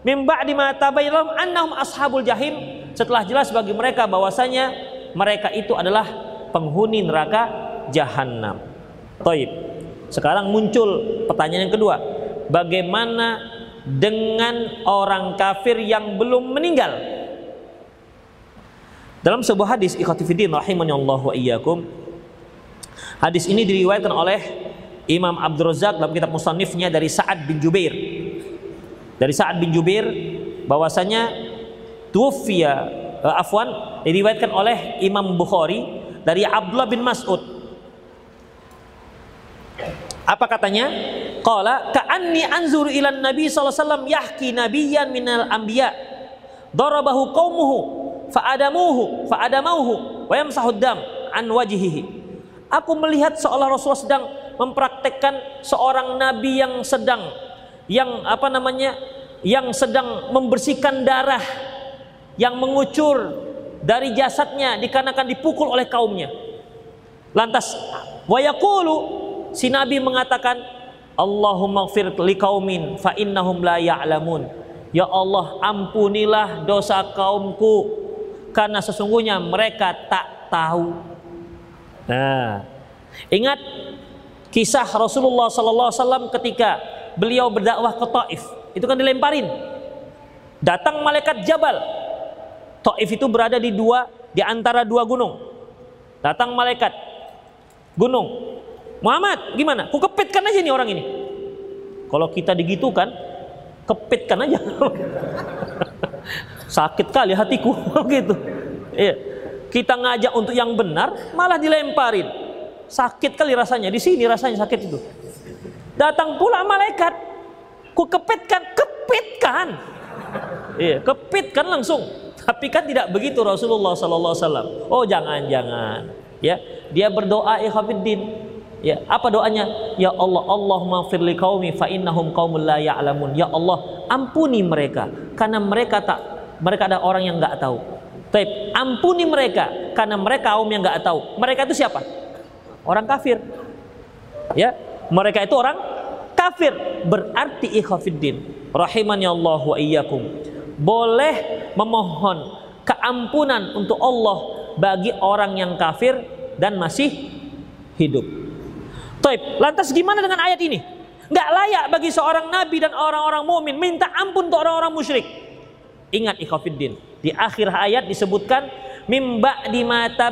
mimba di mata annahum ashabul jahim setelah jelas bagi mereka bahwasanya mereka itu adalah penghuni neraka jahanam. Taib. Sekarang muncul pertanyaan yang kedua. Bagaimana dengan orang kafir yang belum meninggal? Dalam sebuah hadis ikhwatifidin rahimani Allah wa iyyakum. Hadis ini diriwayatkan oleh Imam Abdul Razak dalam kitab musannifnya dari Sa'ad bin Jubair. Dari Sa'ad bin Jubair bahwasanya tuwfiya uh, afwan diriwayatkan oleh Imam Bukhari dari Abdullah bin Mas'ud. Apa katanya? Qala ka'anni anzuru ila Nabi sallallahu alaihi wasallam yahki nabiyyan minal anbiya darabahu qaumuhu fa'adamuhu fa'adamauhu wa yamsahu dam an wajhihi. Aku melihat seolah Rasulullah sedang mempraktekkan seorang nabi yang sedang yang apa namanya yang sedang membersihkan darah yang mengucur dari jasadnya dikarenakan dipukul oleh kaumnya. Lantas wayakulu si nabi mengatakan Allahumma gfir liqaumin fa innahum la ya'lamun. Ya Allah, ampunilah dosa kaumku karena sesungguhnya mereka tak tahu. Nah, ingat kisah Rasulullah sallallahu alaihi wasallam ketika beliau berdakwah ke Taif. Itu kan dilemparin. Datang malaikat Jabal. Taif itu berada di dua di antara dua gunung. Datang malaikat gunung. Muhammad, gimana? Ku kepitkan aja nih orang ini. Kalau kita digitukan, kepitkan aja. Sakit kali hatiku gitu. Iya. Kita ngajak untuk yang benar, malah dilemparin. Sakit kali rasanya. Di sini rasanya sakit itu. Datang pula malaikat. Ku kepitkan, kepitkan. Iya, kepitkan langsung. Tapi kan tidak begitu Rasulullah sallallahu. Oh, jangan-jangan. Ya, dia berdoa ikhwatiddin. Ya, apa doanya? Ya Allah, Allahumma firli qaumi fa innahum qaumul la ya'lamun. Ya Allah, ampuni mereka karena mereka tak mereka ada orang yang nggak tahu. Taib, ampuni mereka karena mereka kaum yang nggak tahu. Mereka itu siapa? Orang kafir. Ya, mereka itu orang kafir. Berarti ikhafiddin. Rahimani Allah wa iyyakum. Boleh memohon keampunan untuk Allah bagi orang yang kafir dan masih hidup. Taib. Lantas gimana dengan ayat ini? Nggak layak bagi seorang nabi dan orang-orang mukmin minta ampun untuk orang-orang musyrik. Ingat ikhafiddin. Di akhir ayat disebutkan mimba di mata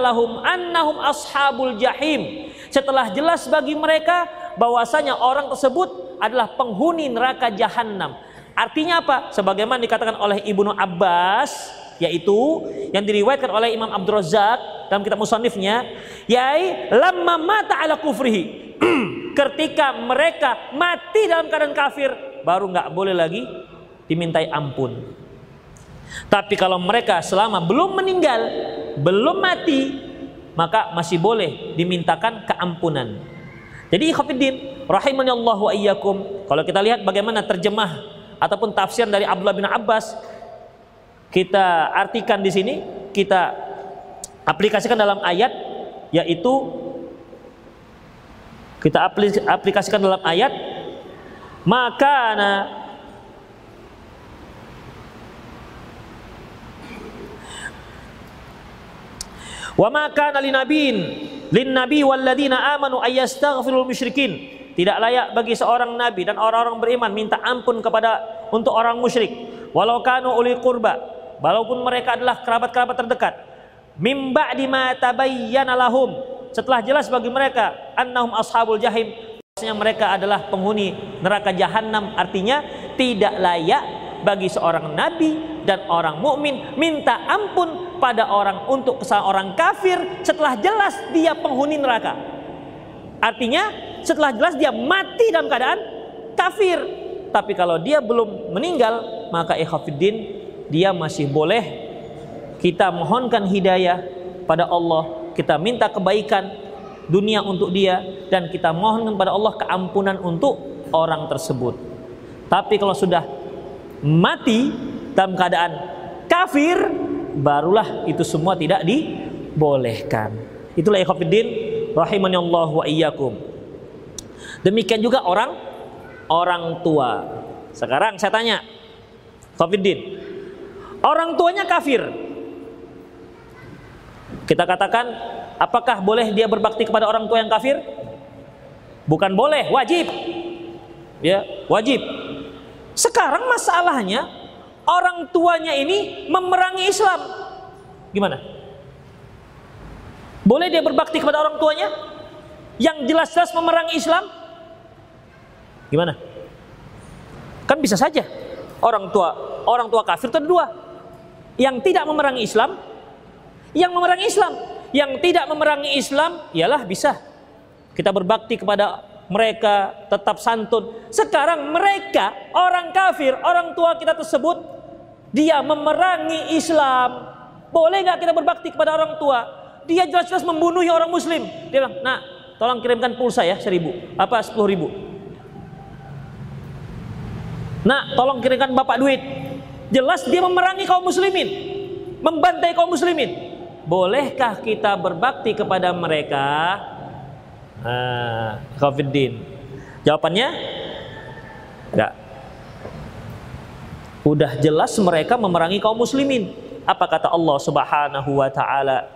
lahum annahum ashabul jahim. Setelah jelas bagi mereka bahwasanya orang tersebut adalah penghuni neraka jahanam. Artinya apa? Sebagaimana dikatakan oleh Ibnu Abbas yaitu yang diriwayatkan oleh Imam Abdul Razak dalam kitab musannifnya yai lamma mata ala kufrihi ketika mereka mati dalam keadaan kafir baru nggak boleh lagi dimintai ampun tapi kalau mereka selama belum meninggal belum mati maka masih boleh dimintakan keampunan. Jadi ikhwatiddin rahimani Allah wa iyyakum kalau kita lihat bagaimana terjemah ataupun tafsir dari Abdullah bin Abbas kita artikan di sini, kita aplikasikan dalam ayat yaitu kita aplikasikan dalam ayat maka Wa ma kana linabiin lin nabi walladzina amanu ayastaghfirul musyrikin. Tidak layak bagi seorang nabi dan orang-orang beriman minta ampun kepada untuk orang musyrik. Walau kanu uli qurba walaupun mereka adalah kerabat-kerabat terdekat mimba di mata lahum setelah jelas bagi mereka annahum ashabul jahim bahwasanya mereka adalah penghuni neraka jahanam artinya tidak layak bagi seorang nabi dan orang mukmin minta ampun pada orang untuk kesalahan orang kafir setelah jelas dia penghuni neraka. Artinya setelah jelas dia mati dalam keadaan kafir. Tapi kalau dia belum meninggal maka ikhafiddin dia masih boleh. Kita mohonkan hidayah pada Allah, kita minta kebaikan dunia untuk dia. Dan kita mohon kepada Allah keampunan untuk orang tersebut. Tapi kalau sudah mati dalam keadaan kafir, barulah itu semua tidak dibolehkan. Itulah ikhwatiddin Allah wa iyyakum. Demikian juga orang orang tua. Sekarang saya tanya, Khofiddin, Orang tuanya kafir. Kita katakan, apakah boleh dia berbakti kepada orang tua yang kafir? Bukan boleh, wajib. Ya, wajib. Sekarang masalahnya orang tuanya ini memerangi Islam. Gimana? Boleh dia berbakti kepada orang tuanya yang jelas-jelas memerangi Islam? Gimana? Kan bisa saja orang tua orang tua kafir itu dua. Yang tidak memerangi Islam, yang memerangi Islam. Yang tidak memerangi Islam ialah bisa kita berbakti kepada mereka tetap santun. Sekarang mereka orang kafir, orang tua kita tersebut dia memerangi Islam. Boleh nggak kita berbakti kepada orang tua? Dia jelas-jelas membunuh orang Muslim. Dia bilang, nah, tolong kirimkan pulsa ya seribu, apa sepuluh ribu. Nah, tolong kirimkan bapak duit. Jelas dia memerangi kaum muslimin, membantai kaum muslimin. Bolehkah kita berbakti kepada mereka? Ah. Jawabannya enggak. Udah jelas mereka memerangi kaum muslimin. Apa kata Allah Subhanahu wa taala?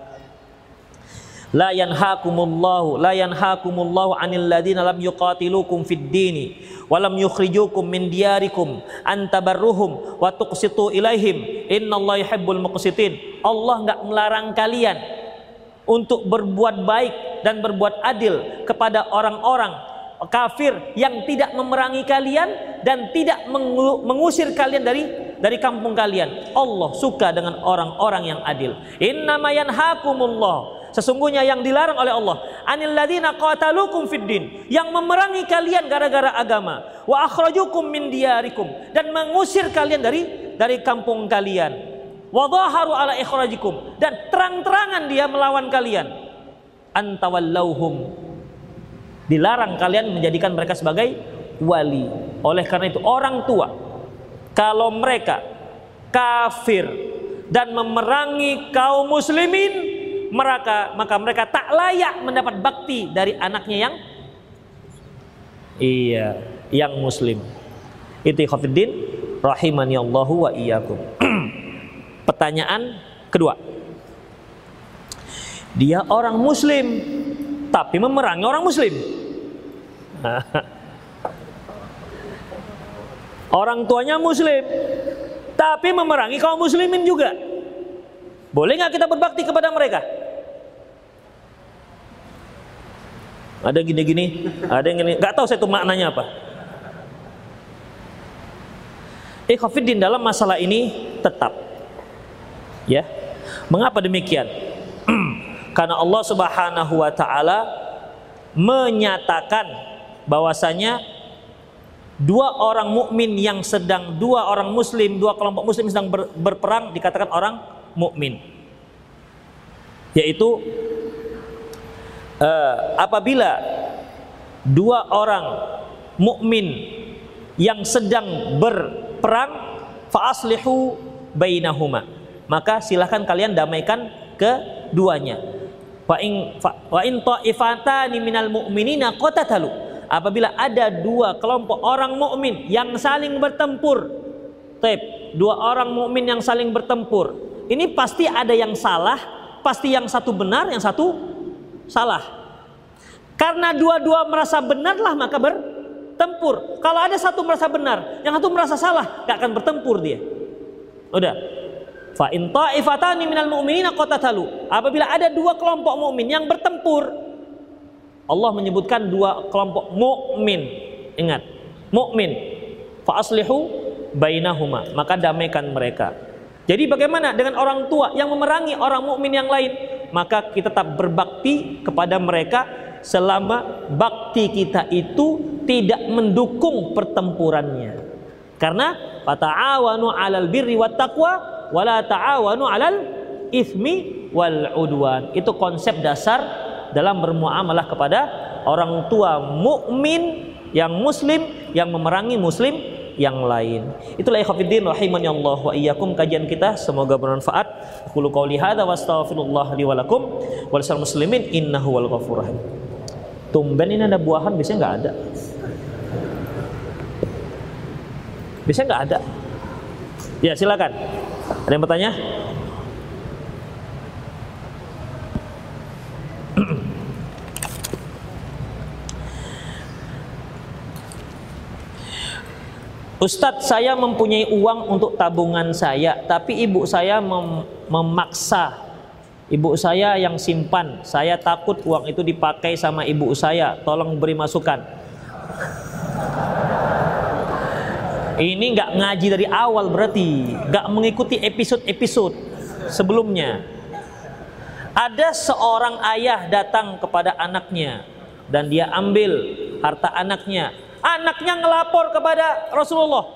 La yanhaakumullahu la yanhaakumullahu 'anil ladina lam yuqatilukum fid dini wa lam yukhrijukum min diyarikum an tabarruhum wa tuqsitu ilaihim innallaha yuhibbul muqsitin. Allah enggak melarang kalian untuk berbuat baik dan berbuat adil kepada orang-orang kafir yang tidak memerangi kalian dan tidak mengusir kalian dari dari kampung kalian. Allah suka dengan orang-orang yang adil. Innama yanhaakumullahu Sesungguhnya yang dilarang oleh Allah, anil ladzina qatalukum fid din, yang memerangi kalian gara-gara agama, wa akhrajukum min diyarikum dan mengusir kalian dari dari kampung kalian. Wa dhaharu ala ikhrajikum dan terang-terangan dia melawan kalian. Antawallauhum. Dilarang kalian menjadikan mereka sebagai wali. Oleh karena itu orang tua kalau mereka kafir dan memerangi kaum muslimin mereka maka mereka tak layak mendapat bakti dari anaknya yang iya yang muslim. Itu khafiddin rahimani Allahu wa iyyakum. Pertanyaan kedua. Dia orang muslim tapi memerangi orang muslim orang tuanya muslim tapi memerangi kaum muslimin juga boleh nggak kita berbakti kepada mereka ada gini-gini, ada yang gini, nggak tahu saya itu maknanya apa. Ikhafidin dalam masalah ini tetap, ya. Mengapa demikian? Karena Allah Subhanahu Wa Taala menyatakan bahwasanya dua orang mukmin yang sedang dua orang muslim dua kelompok muslim sedang ber, berperang dikatakan orang mukmin. Yaitu uh, apabila dua orang mukmin yang sedang berperang faaslihu bainahuma. Maka silahkan kalian damaikan keduanya in wa in ta'ifatani minal mu'minina qatatalu apabila ada dua kelompok orang mukmin yang saling bertempur Tep, dua orang mukmin yang saling bertempur ini pasti ada yang salah pasti yang satu benar yang satu salah. Karena dua-dua merasa benarlah maka bertempur. Kalau ada satu merasa benar, yang satu merasa salah, gak akan bertempur dia. Udah. Fa in ta'ifatani minal mu'minina qatatalu. Apabila ada dua kelompok mukmin yang bertempur, Allah menyebutkan dua kelompok mukmin. Ingat, mukmin. Fa aslihu bainahuma. Maka damaikan mereka. Jadi bagaimana dengan orang tua yang memerangi orang mukmin yang lain? Maka kita tetap berbakti kepada mereka selama bakti kita itu tidak mendukung pertempurannya. Karena fata'awanu 'alal birri wat taqwa wala ta'awanu 'alal ismi wal udwan. Itu konsep dasar dalam bermuamalah kepada orang tua mukmin yang muslim yang memerangi muslim yang lain. Itulah ikhwatiddin rahimani Allah wa iyyakum kajian kita semoga bermanfaat. Qulu qouli hadza wa astaghfirullah li wa lakum wa muslimin innahu wal ghafurur rahim. Tumben ini ada buahan biasanya enggak ada. Biasanya enggak ada. Ya, silakan. Ada yang bertanya? Ustadz saya mempunyai uang untuk tabungan saya Tapi ibu saya mem memaksa. Ibu saya yang simpan. Saya takut uang itu dipakai sama ibu saya. Tolong beri masukan Ini nggak ngaji dari awal berarti nggak mengikuti episode-episode sebelumnya Ada seorang ayah datang kepada anaknya Dan dia ambil harta anaknya Anaknya ngelapor kepada Rasulullah.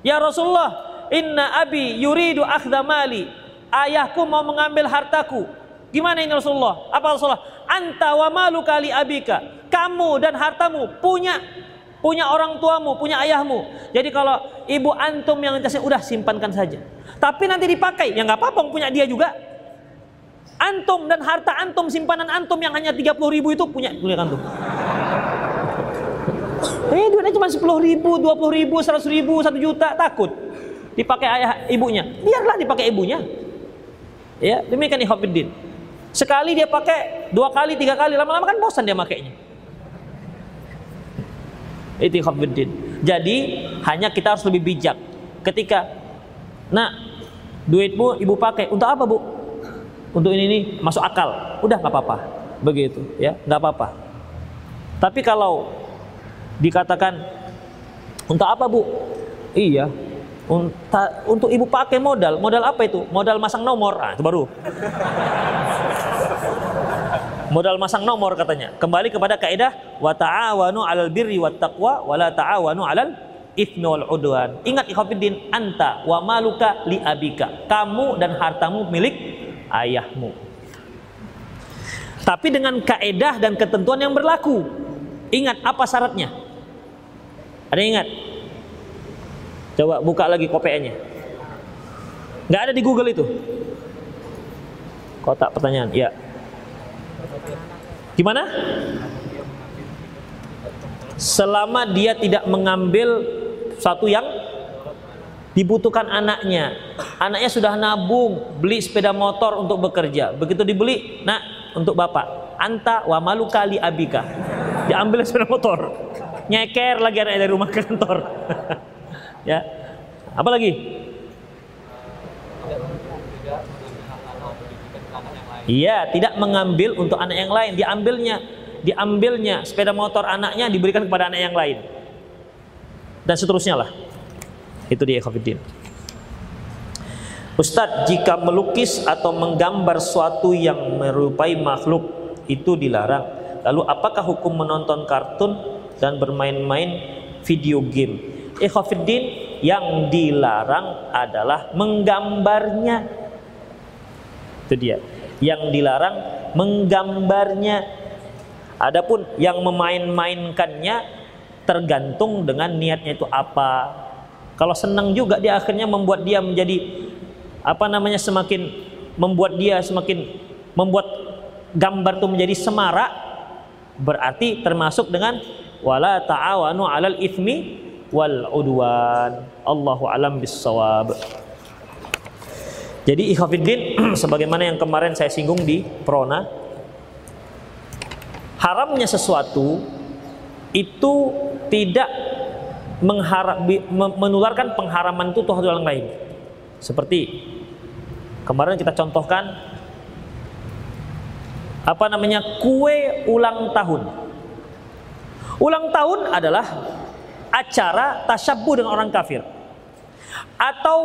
Ya Rasulullah, inna abi yuridu akhdha mali. Ayahku mau mengambil hartaku. Gimana ini Rasulullah? Apa Rasulullah? Anta wa malu kali abika. Kamu dan hartamu punya punya orang tuamu, punya ayahmu. Jadi kalau ibu antum yang kasih udah simpankan saja. Tapi nanti dipakai, ya nggak apa-apa punya dia juga. Antum dan harta antum, simpanan antum yang hanya 30 ribu itu punya punya antum. Eh duitnya cuma 10 ribu, 20 ribu, 100 ribu, 1 juta, takut. Dipakai ayah ibunya. Biarlah dipakai ibunya. Ya, demikian ikhwafiddin. Sekali dia pakai, dua kali, tiga kali, lama-lama kan bosan dia makainya. Itu ikhwafiddin. Jadi hanya kita harus lebih bijak. Ketika, nah duitmu ibu pakai untuk apa bu? Untuk ini ini masuk akal. Udah nggak apa-apa. Begitu ya, nggak apa-apa. Tapi kalau dikatakan untuk apa bu? Iya, untuk ibu pakai modal. Modal apa itu? Modal masang nomor. Ah, itu baru. Modal masang nomor katanya. Kembali kepada kaidah wa ta'awanu 'alal birri wat taqwa wa la ta'awanu 'alal itsmi wal udwan. Ingat ikhwatiddin, anta wa maluka li abika. Kamu dan hartamu milik ayahmu. Tapi dengan kaidah dan ketentuan yang berlaku. Ingat apa syaratnya? Ada yang ingat? Coba buka lagi KPN-nya. Nggak ada di Google itu. Kotak pertanyaan, ya. Gimana? Selama dia tidak mengambil satu yang dibutuhkan anaknya. Anaknya sudah nabung, beli sepeda motor untuk bekerja. Begitu dibeli, nah untuk bapak, anta wa malu kali abika. Diambil sepeda motor nyeker lagi anak dari rumah ke kantor. ya. Apa lagi? Iya, tidak mengambil untuk anak yang lain, diambilnya, diambilnya sepeda motor anaknya diberikan kepada anak yang lain. Dan seterusnya lah. Itu dia Khafidin. Ustadz, jika melukis atau menggambar suatu yang merupai makhluk itu dilarang. Lalu apakah hukum menonton kartun dan bermain-main video game. Ikhwafiddin yang dilarang adalah menggambarnya. Itu dia. Yang dilarang menggambarnya. Adapun yang memain-mainkannya tergantung dengan niatnya itu apa. Kalau senang juga dia akhirnya membuat dia menjadi apa namanya semakin membuat dia semakin membuat gambar itu menjadi semarak berarti termasuk dengan wala ta'awanu 'alal itsmi wal udwan. Allahu alam bissawab. Jadi ikhwatiddin sebagaimana yang kemarin saya singgung di Prona haramnya sesuatu itu tidak mengharap menularkan pengharaman itu tuh orang lain. Seperti kemarin kita contohkan apa namanya kue ulang tahun Ulang tahun adalah acara tasyabuh dengan orang kafir. Atau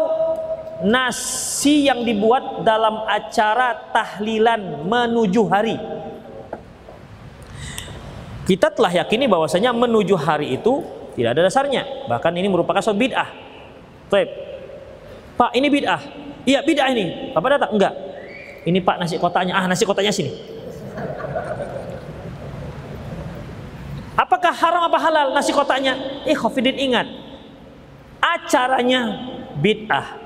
nasi yang dibuat dalam acara tahlilan menuju hari. Kita telah yakini bahwasanya menuju hari itu tidak ada dasarnya. Bahkan ini merupakan suatu bid'ah. Pak, ini bid'ah. Iya, bid'ah ini. Bapak datang? Enggak. Ini Pak nasi kotanya. Ah, nasi kotanya sini. Apakah haram apa halal nasi kotaknya? Eh, Khafidin ingat. Acaranya bid'ah.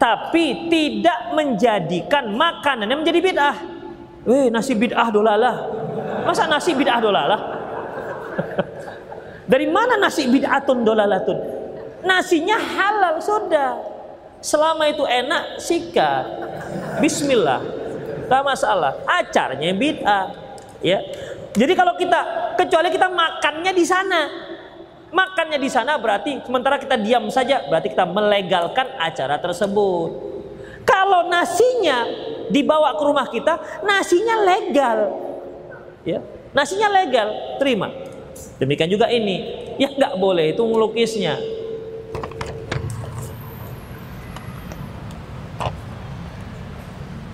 Tapi tidak menjadikan makanan yang menjadi bid'ah. Eh, nasi bid'ah dolalah. Masa nasi bid'ah dolalah? Dari mana nasi bid'atun dolalatun? Nasinya halal sudah. Selama itu enak, sikat. Bismillah. Gak masalah. Acaranya bid'ah. Ya. Jadi kalau kita kecuali kita makannya di sana. Makannya di sana berarti sementara kita diam saja berarti kita melegalkan acara tersebut. Kalau nasinya dibawa ke rumah kita, nasinya legal. Ya, nasinya legal, terima. Demikian juga ini. Ya nggak boleh itu melukisnya.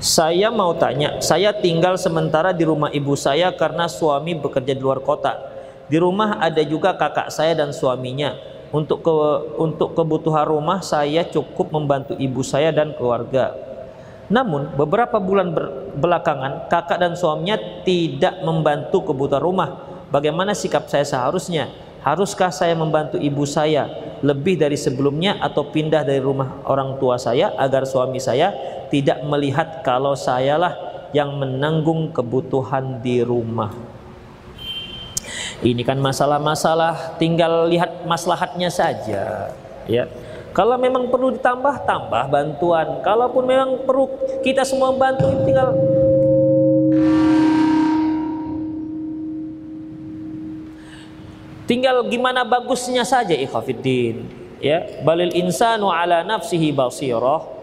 Saya mau tanya, saya tinggal sementara di rumah ibu saya karena suami bekerja di luar kota. Di rumah ada juga kakak saya dan suaminya. Untuk ke, untuk kebutuhan rumah saya cukup membantu ibu saya dan keluarga. Namun beberapa bulan belakangan kakak dan suaminya tidak membantu kebutuhan rumah. Bagaimana sikap saya seharusnya? Haruskah saya membantu ibu saya lebih dari sebelumnya atau pindah dari rumah orang tua saya agar suami saya tidak melihat kalau sayalah yang menanggung kebutuhan di rumah. Ini kan masalah-masalah tinggal lihat maslahatnya saja, ya. Kalau memang perlu ditambah, tambah bantuan. Kalaupun memang perlu kita semua bantu, tinggal Tinggal gimana bagusnya saja ikhafiddin. Ya, balil insanu ala nafsihi basirah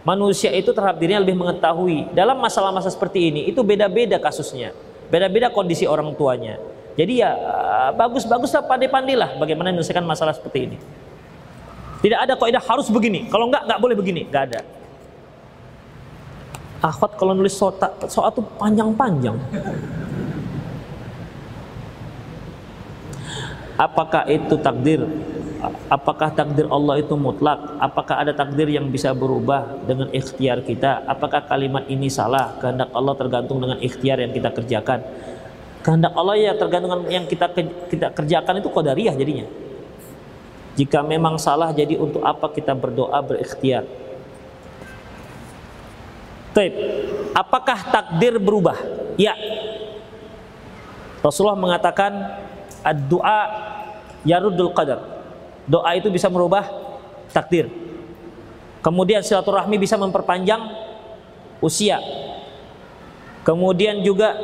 Manusia itu terhadap dirinya lebih mengetahui. Dalam masalah-masalah seperti ini itu beda-beda kasusnya. Beda-beda kondisi orang tuanya. Jadi ya bagus-baguslah pandai-pandailah bagaimana menyelesaikan masalah seperti ini. Tidak ada kaidah harus begini. Kalau enggak enggak boleh begini, enggak ada. Akhwat kalau nulis soal, soal itu panjang-panjang. Apakah itu takdir apakah takdir Allah itu mutlak? Apakah ada takdir yang bisa berubah dengan ikhtiar kita? Apakah kalimat ini salah? Kehendak Allah tergantung dengan ikhtiar yang kita kerjakan. Kehendak Allah ya tergantung yang kita kita kerjakan itu qadariyah jadinya. Jika memang salah jadi untuk apa kita berdoa berikhtiar? Taib. Apakah takdir berubah? Ya. Rasulullah mengatakan ad-du'a yarudul qadar doa itu bisa merubah takdir. Kemudian silaturahmi bisa memperpanjang usia. Kemudian juga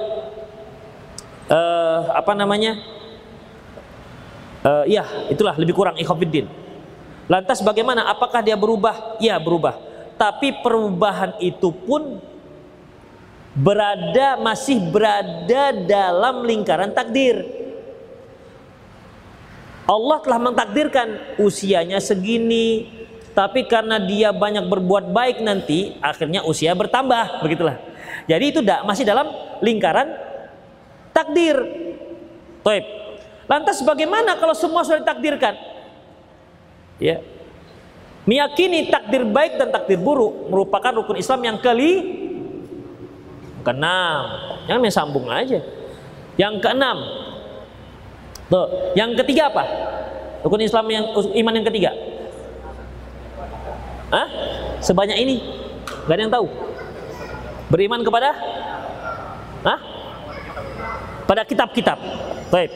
uh, apa namanya? Uh, ya, itulah lebih kurang ikhwafiddin. Lantas bagaimana? Apakah dia berubah? Ya, berubah. Tapi perubahan itu pun berada masih berada dalam lingkaran takdir. Allah telah mentakdirkan usianya segini, tapi karena dia banyak berbuat baik nanti, akhirnya usia bertambah, begitulah. Jadi itu masih dalam lingkaran takdir. Taib. Lantas bagaimana kalau semua sudah ditakdirkan? Ya. Meyakini takdir baik dan takdir buruk merupakan rukun Islam yang keli keenam. Jangan main sambung aja. Yang keenam, Tuh, yang ketiga apa? Rukun Islam yang iman yang ketiga. Hah? Sebanyak ini? Gak ada yang tahu. Beriman kepada? Hah? Pada kitab-kitab. Baik.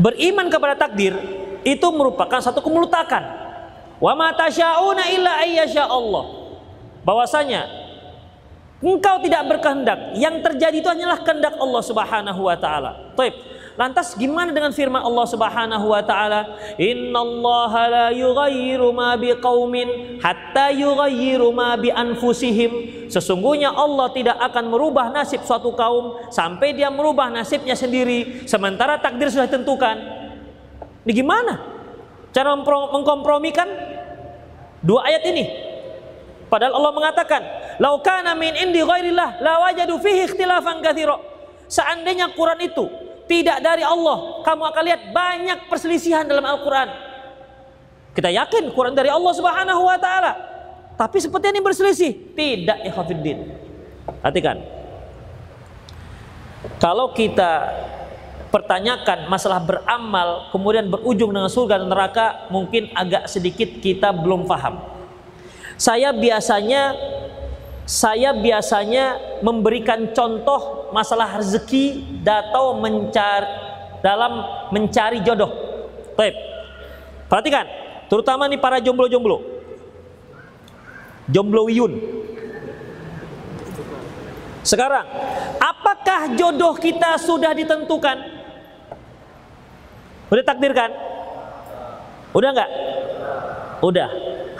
Beriman kepada takdir itu merupakan satu kemultakan. Wa ma tasyauna illa ayyasha Allah. Bahwasanya engkau tidak berkehendak, yang terjadi itu hanyalah kehendak Allah Subhanahu wa taala. Baik. Lantas gimana dengan firman Allah Subhanahu wa taala? Innallaha la yughayyiru ma biqaumin hatta yughayyiru ma bi anfusihim. Sesungguhnya Allah tidak akan merubah nasib suatu kaum sampai dia merubah nasibnya sendiri sementara takdir sudah ditentukan. Ini gimana? Cara mengkompromikan dua ayat ini. Padahal Allah mengatakan, "Lau kana min indi ghairillah la wajadu fihi ikhtilafan katsira." Seandainya Quran itu tidak dari Allah, kamu akan lihat banyak perselisihan dalam Al-Quran. Kita yakin Quran dari Allah Subhanahu wa taala. Tapi seperti ini berselisih, tidak ikhwatiddin. Perhatikan. Kalau kita pertanyakan masalah beramal kemudian berujung dengan surga dan neraka, mungkin agak sedikit kita belum paham. Saya biasanya saya biasanya memberikan contoh masalah rezeki atau mencari dalam mencari jodoh. Baik. Perhatikan, terutama nih para jomblo-jomblo. Jombloyun. Sekarang, apakah jodoh kita sudah ditentukan? Udah takdirkan? Udah nggak? Udah.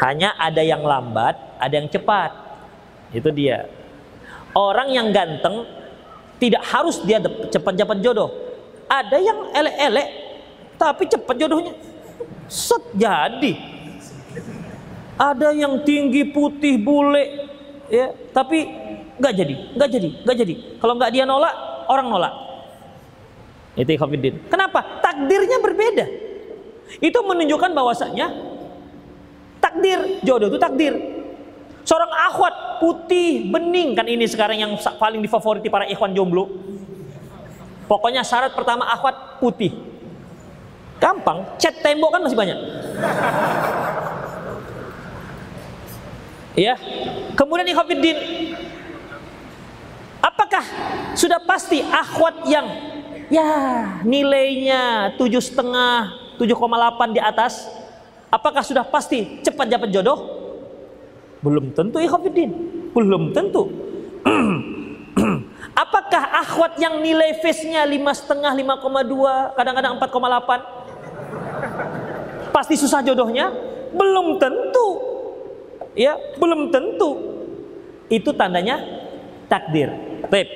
Hanya ada yang lambat, ada yang cepat. Itu dia. Orang yang ganteng tidak harus dia cepat-cepat jodoh. Ada yang elek-elek tapi cepat jodohnya. Set jadi. Ada yang tinggi putih bule ya, tapi nggak jadi, nggak jadi, nggak jadi. Kalau nggak dia nolak, orang nolak. Itu Ikhwanuddin. Kenapa? Takdirnya berbeda. Itu menunjukkan bahwasanya takdir jodoh itu takdir. Seorang akhwat putih bening kan ini sekarang yang paling difavoriti para ikhwan jomblo. Pokoknya syarat pertama akhwat putih. Gampang, cat tembok kan masih banyak. Ya. Kemudian ikhwatiddin Apakah sudah pasti akhwat yang ya nilainya tujuh setengah, 7,8 di atas? Apakah sudah pasti cepat dapat jodoh? Belum tentu ikhwatiddin. Belum tentu. Apakah akhwat yang nilai face-nya lima setengah, 5,2, kadang-kadang 4,8 pasti susah jodohnya? Belum tentu ya belum tentu itu tandanya takdir. Baik.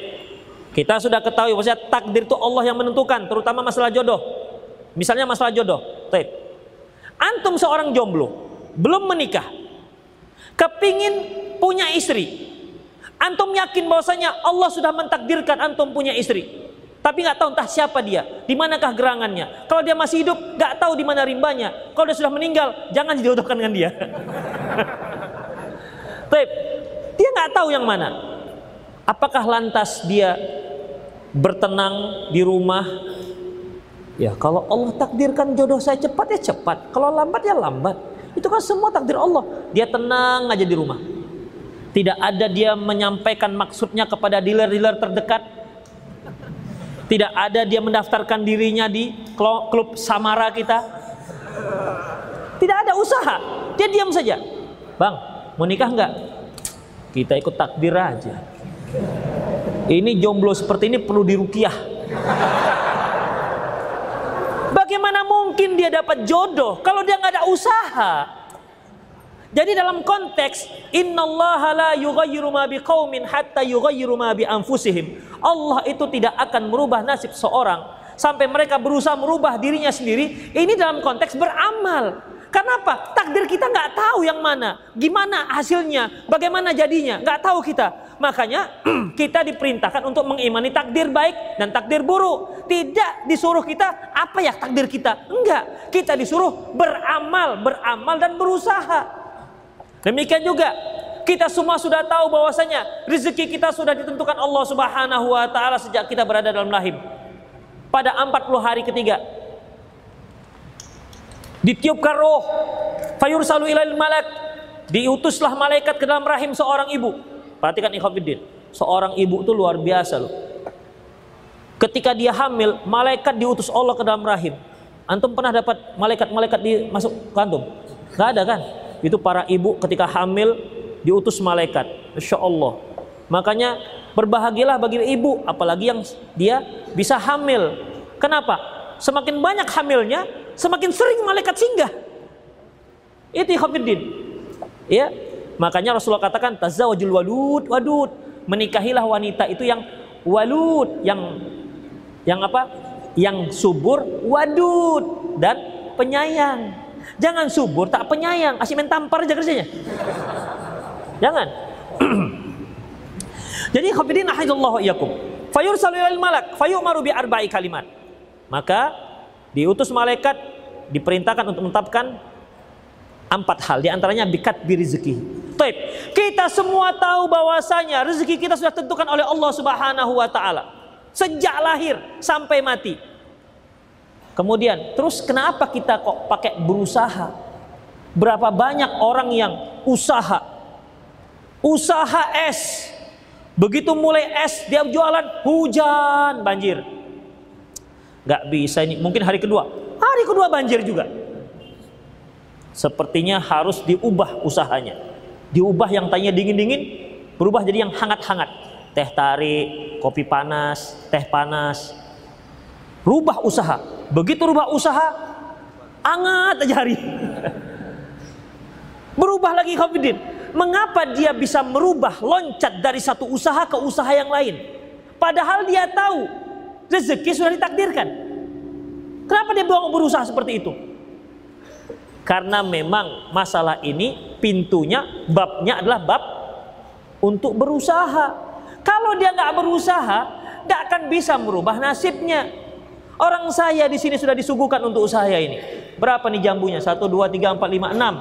Kita sudah ketahui bahwa takdir itu Allah yang menentukan, terutama masalah jodoh. Misalnya masalah jodoh. Baik. Antum seorang jomblo, belum menikah. Kepingin punya istri. Antum yakin bahwasanya Allah sudah mentakdirkan antum punya istri. Tapi nggak tahu entah siapa dia, di manakah gerangannya. Kalau dia masih hidup, nggak tahu di mana rimbanya. Kalau dia sudah meninggal, jangan dijodohkan dengan dia. Taib. Dia nggak tahu yang mana. Apakah lantas dia bertenang di rumah? Ya kalau Allah takdirkan jodoh saya cepat ya cepat. Kalau lambat ya lambat. Itu kan semua takdir Allah. Dia tenang aja di rumah. Tidak ada dia menyampaikan maksudnya kepada dealer-dealer terdekat. Tidak ada dia mendaftarkan dirinya di klub Samara kita. Tidak ada usaha. Dia diam saja. Bang, Mau nikah enggak? Kita ikut takdir aja. Ini jomblo seperti ini perlu dirukiah. Bagaimana mungkin dia dapat jodoh kalau dia nggak ada usaha? Jadi dalam konteks innallaha la yughayyiru ma biqaumin hatta yughayyiru ma bi anfusihim. Allah itu tidak akan merubah nasib seorang sampai mereka berusaha merubah dirinya sendiri. Ini dalam konteks beramal. Karena apa? Takdir kita nggak tahu yang mana, gimana hasilnya, bagaimana jadinya, nggak tahu kita. Makanya kita diperintahkan untuk mengimani takdir baik dan takdir buruk. Tidak disuruh kita apa ya takdir kita, enggak. Kita disuruh beramal, beramal dan berusaha. Demikian juga kita semua sudah tahu bahwasanya rezeki kita sudah ditentukan Allah Subhanahu wa taala sejak kita berada dalam rahim. Pada 40 hari ketiga ditiupkan roh. Fayursalu ilail malak diutuslah malaikat ke dalam rahim seorang ibu. Perhatikan ikhwatiddin seorang ibu itu luar biasa loh. Ketika dia hamil malaikat diutus Allah ke dalam rahim. Antum pernah dapat malaikat-malaikat di masuk ke antum nggak ada kan itu para ibu ketika hamil diutus malaikat Insya Allah makanya berbahagialah bagi ibu apalagi yang dia bisa hamil kenapa semakin banyak hamilnya semakin sering malaikat singgah. Itu Khafiddin. Ya. Makanya Rasulullah katakan tazawwajul walud wadud. Menikahilah wanita itu yang walud, yang yang apa? Yang subur, wadud dan penyayang. Jangan subur tak penyayang, asih main tampar aja kerjanya. Jangan. Jadi khafidin ahadallahu iyakum. Fayursalu ilal malak, fayu'maru bi arba'i kalimat. Maka diutus malaikat diperintahkan untuk menetapkan empat hal di antaranya bikat bi rezeki. Taib. Kita semua tahu bahwasanya rezeki kita sudah tentukan oleh Allah Subhanahu wa taala sejak lahir sampai mati. Kemudian, terus kenapa kita kok pakai berusaha? Berapa banyak orang yang usaha usaha es. Begitu mulai es dia jualan hujan banjir nggak bisa ini mungkin hari kedua hari kedua banjir juga sepertinya harus diubah usahanya Diubah yang tanya dingin-dingin, berubah jadi yang hangat-hangat. Teh tarik, kopi panas, teh panas. Rubah usaha. Begitu rubah usaha, anget aja hari. Berubah lagi Khafidin. Mengapa dia bisa merubah loncat dari satu usaha ke usaha yang lain? Padahal dia tahu rezeki sudah ditakdirkan. Kenapa dia berusaha seperti itu? Karena memang masalah ini pintunya, babnya adalah bab untuk berusaha. Kalau dia nggak berusaha, nggak akan bisa merubah nasibnya. Orang saya di sini sudah disuguhkan untuk usaha ini. Berapa nih jambunya? Satu, dua, tiga, empat, lima, enam.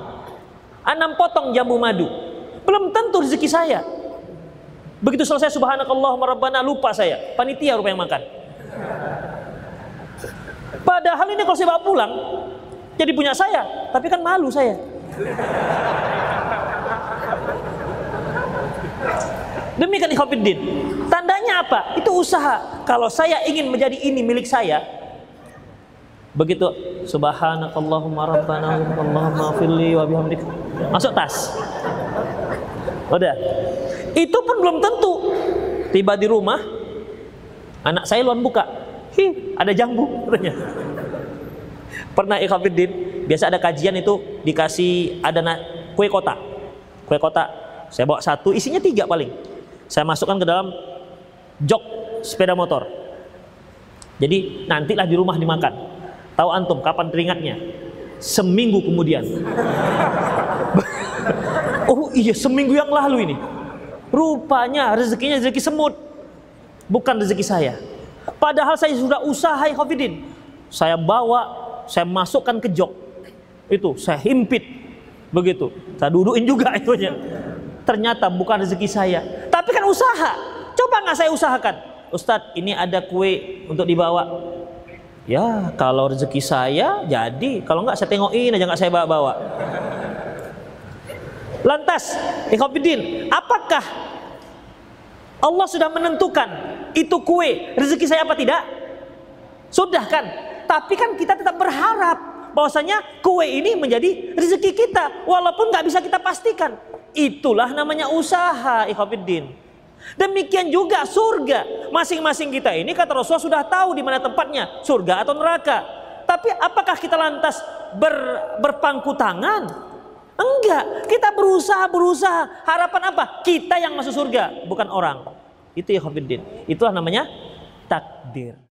Enam potong jambu madu. Belum tentu rezeki saya. Begitu selesai subhanakallah marabbana lupa saya. Panitia rupa yang makan. Padahal ini kalau saya bawa pulang jadi punya saya, tapi kan malu saya. Demikian ikhwatiddin. Tandanya apa? Itu usaha. Kalau saya ingin menjadi ini milik saya, begitu. Subhanakallahumma rabbana allahumma firli wa bihamdik. Masuk tas. Udah. Itu pun belum tentu. Tiba di rumah anak saya luan buka. Hi ada jambu katanya. Pernah ikhafidin biasa ada kajian itu dikasih ada kue kotak. Kue kotak saya bawa satu isinya tiga paling. Saya masukkan ke dalam jok sepeda motor. Jadi nantilah di rumah dimakan. Tahu antum kapan teringatnya? Seminggu kemudian. Oh iya seminggu yang lalu ini. Rupanya rezekinya rezeki semut bukan rezeki saya. Padahal saya sudah usaha Khafidin. Saya bawa saya masukkan ke jok itu saya himpit. Begitu. Saya dudukin juga itunya ternyata bukan rezeki saya. Tapi kan usaha coba nggak saya usahakan? Ustadz ini ada kue untuk dibawa. Ya kalau rezeki saya jadi. Kalau nggak saya tengokin aja nggak saya bawa-bawa. Lantas Ikhwanuddin apakah Allah sudah menentukan itu kue rezeki saya apa tidak? Sudah kan? Tapi kan kita tetap berharap bahwasanya kue ini menjadi rezeki kita walaupun nggak bisa kita pastikan. Itulah namanya usaha, ikhwatiddin. Demikian juga surga. Masing-masing kita ini kata Rasulullah sudah tahu di mana tempatnya, surga atau neraka. Tapi apakah kita lantas ber, berpangku tangan? Enggak, kita berusaha berusaha. Harapan apa? Kita yang masuk surga, bukan orang. Itu ya Itulah namanya takdir.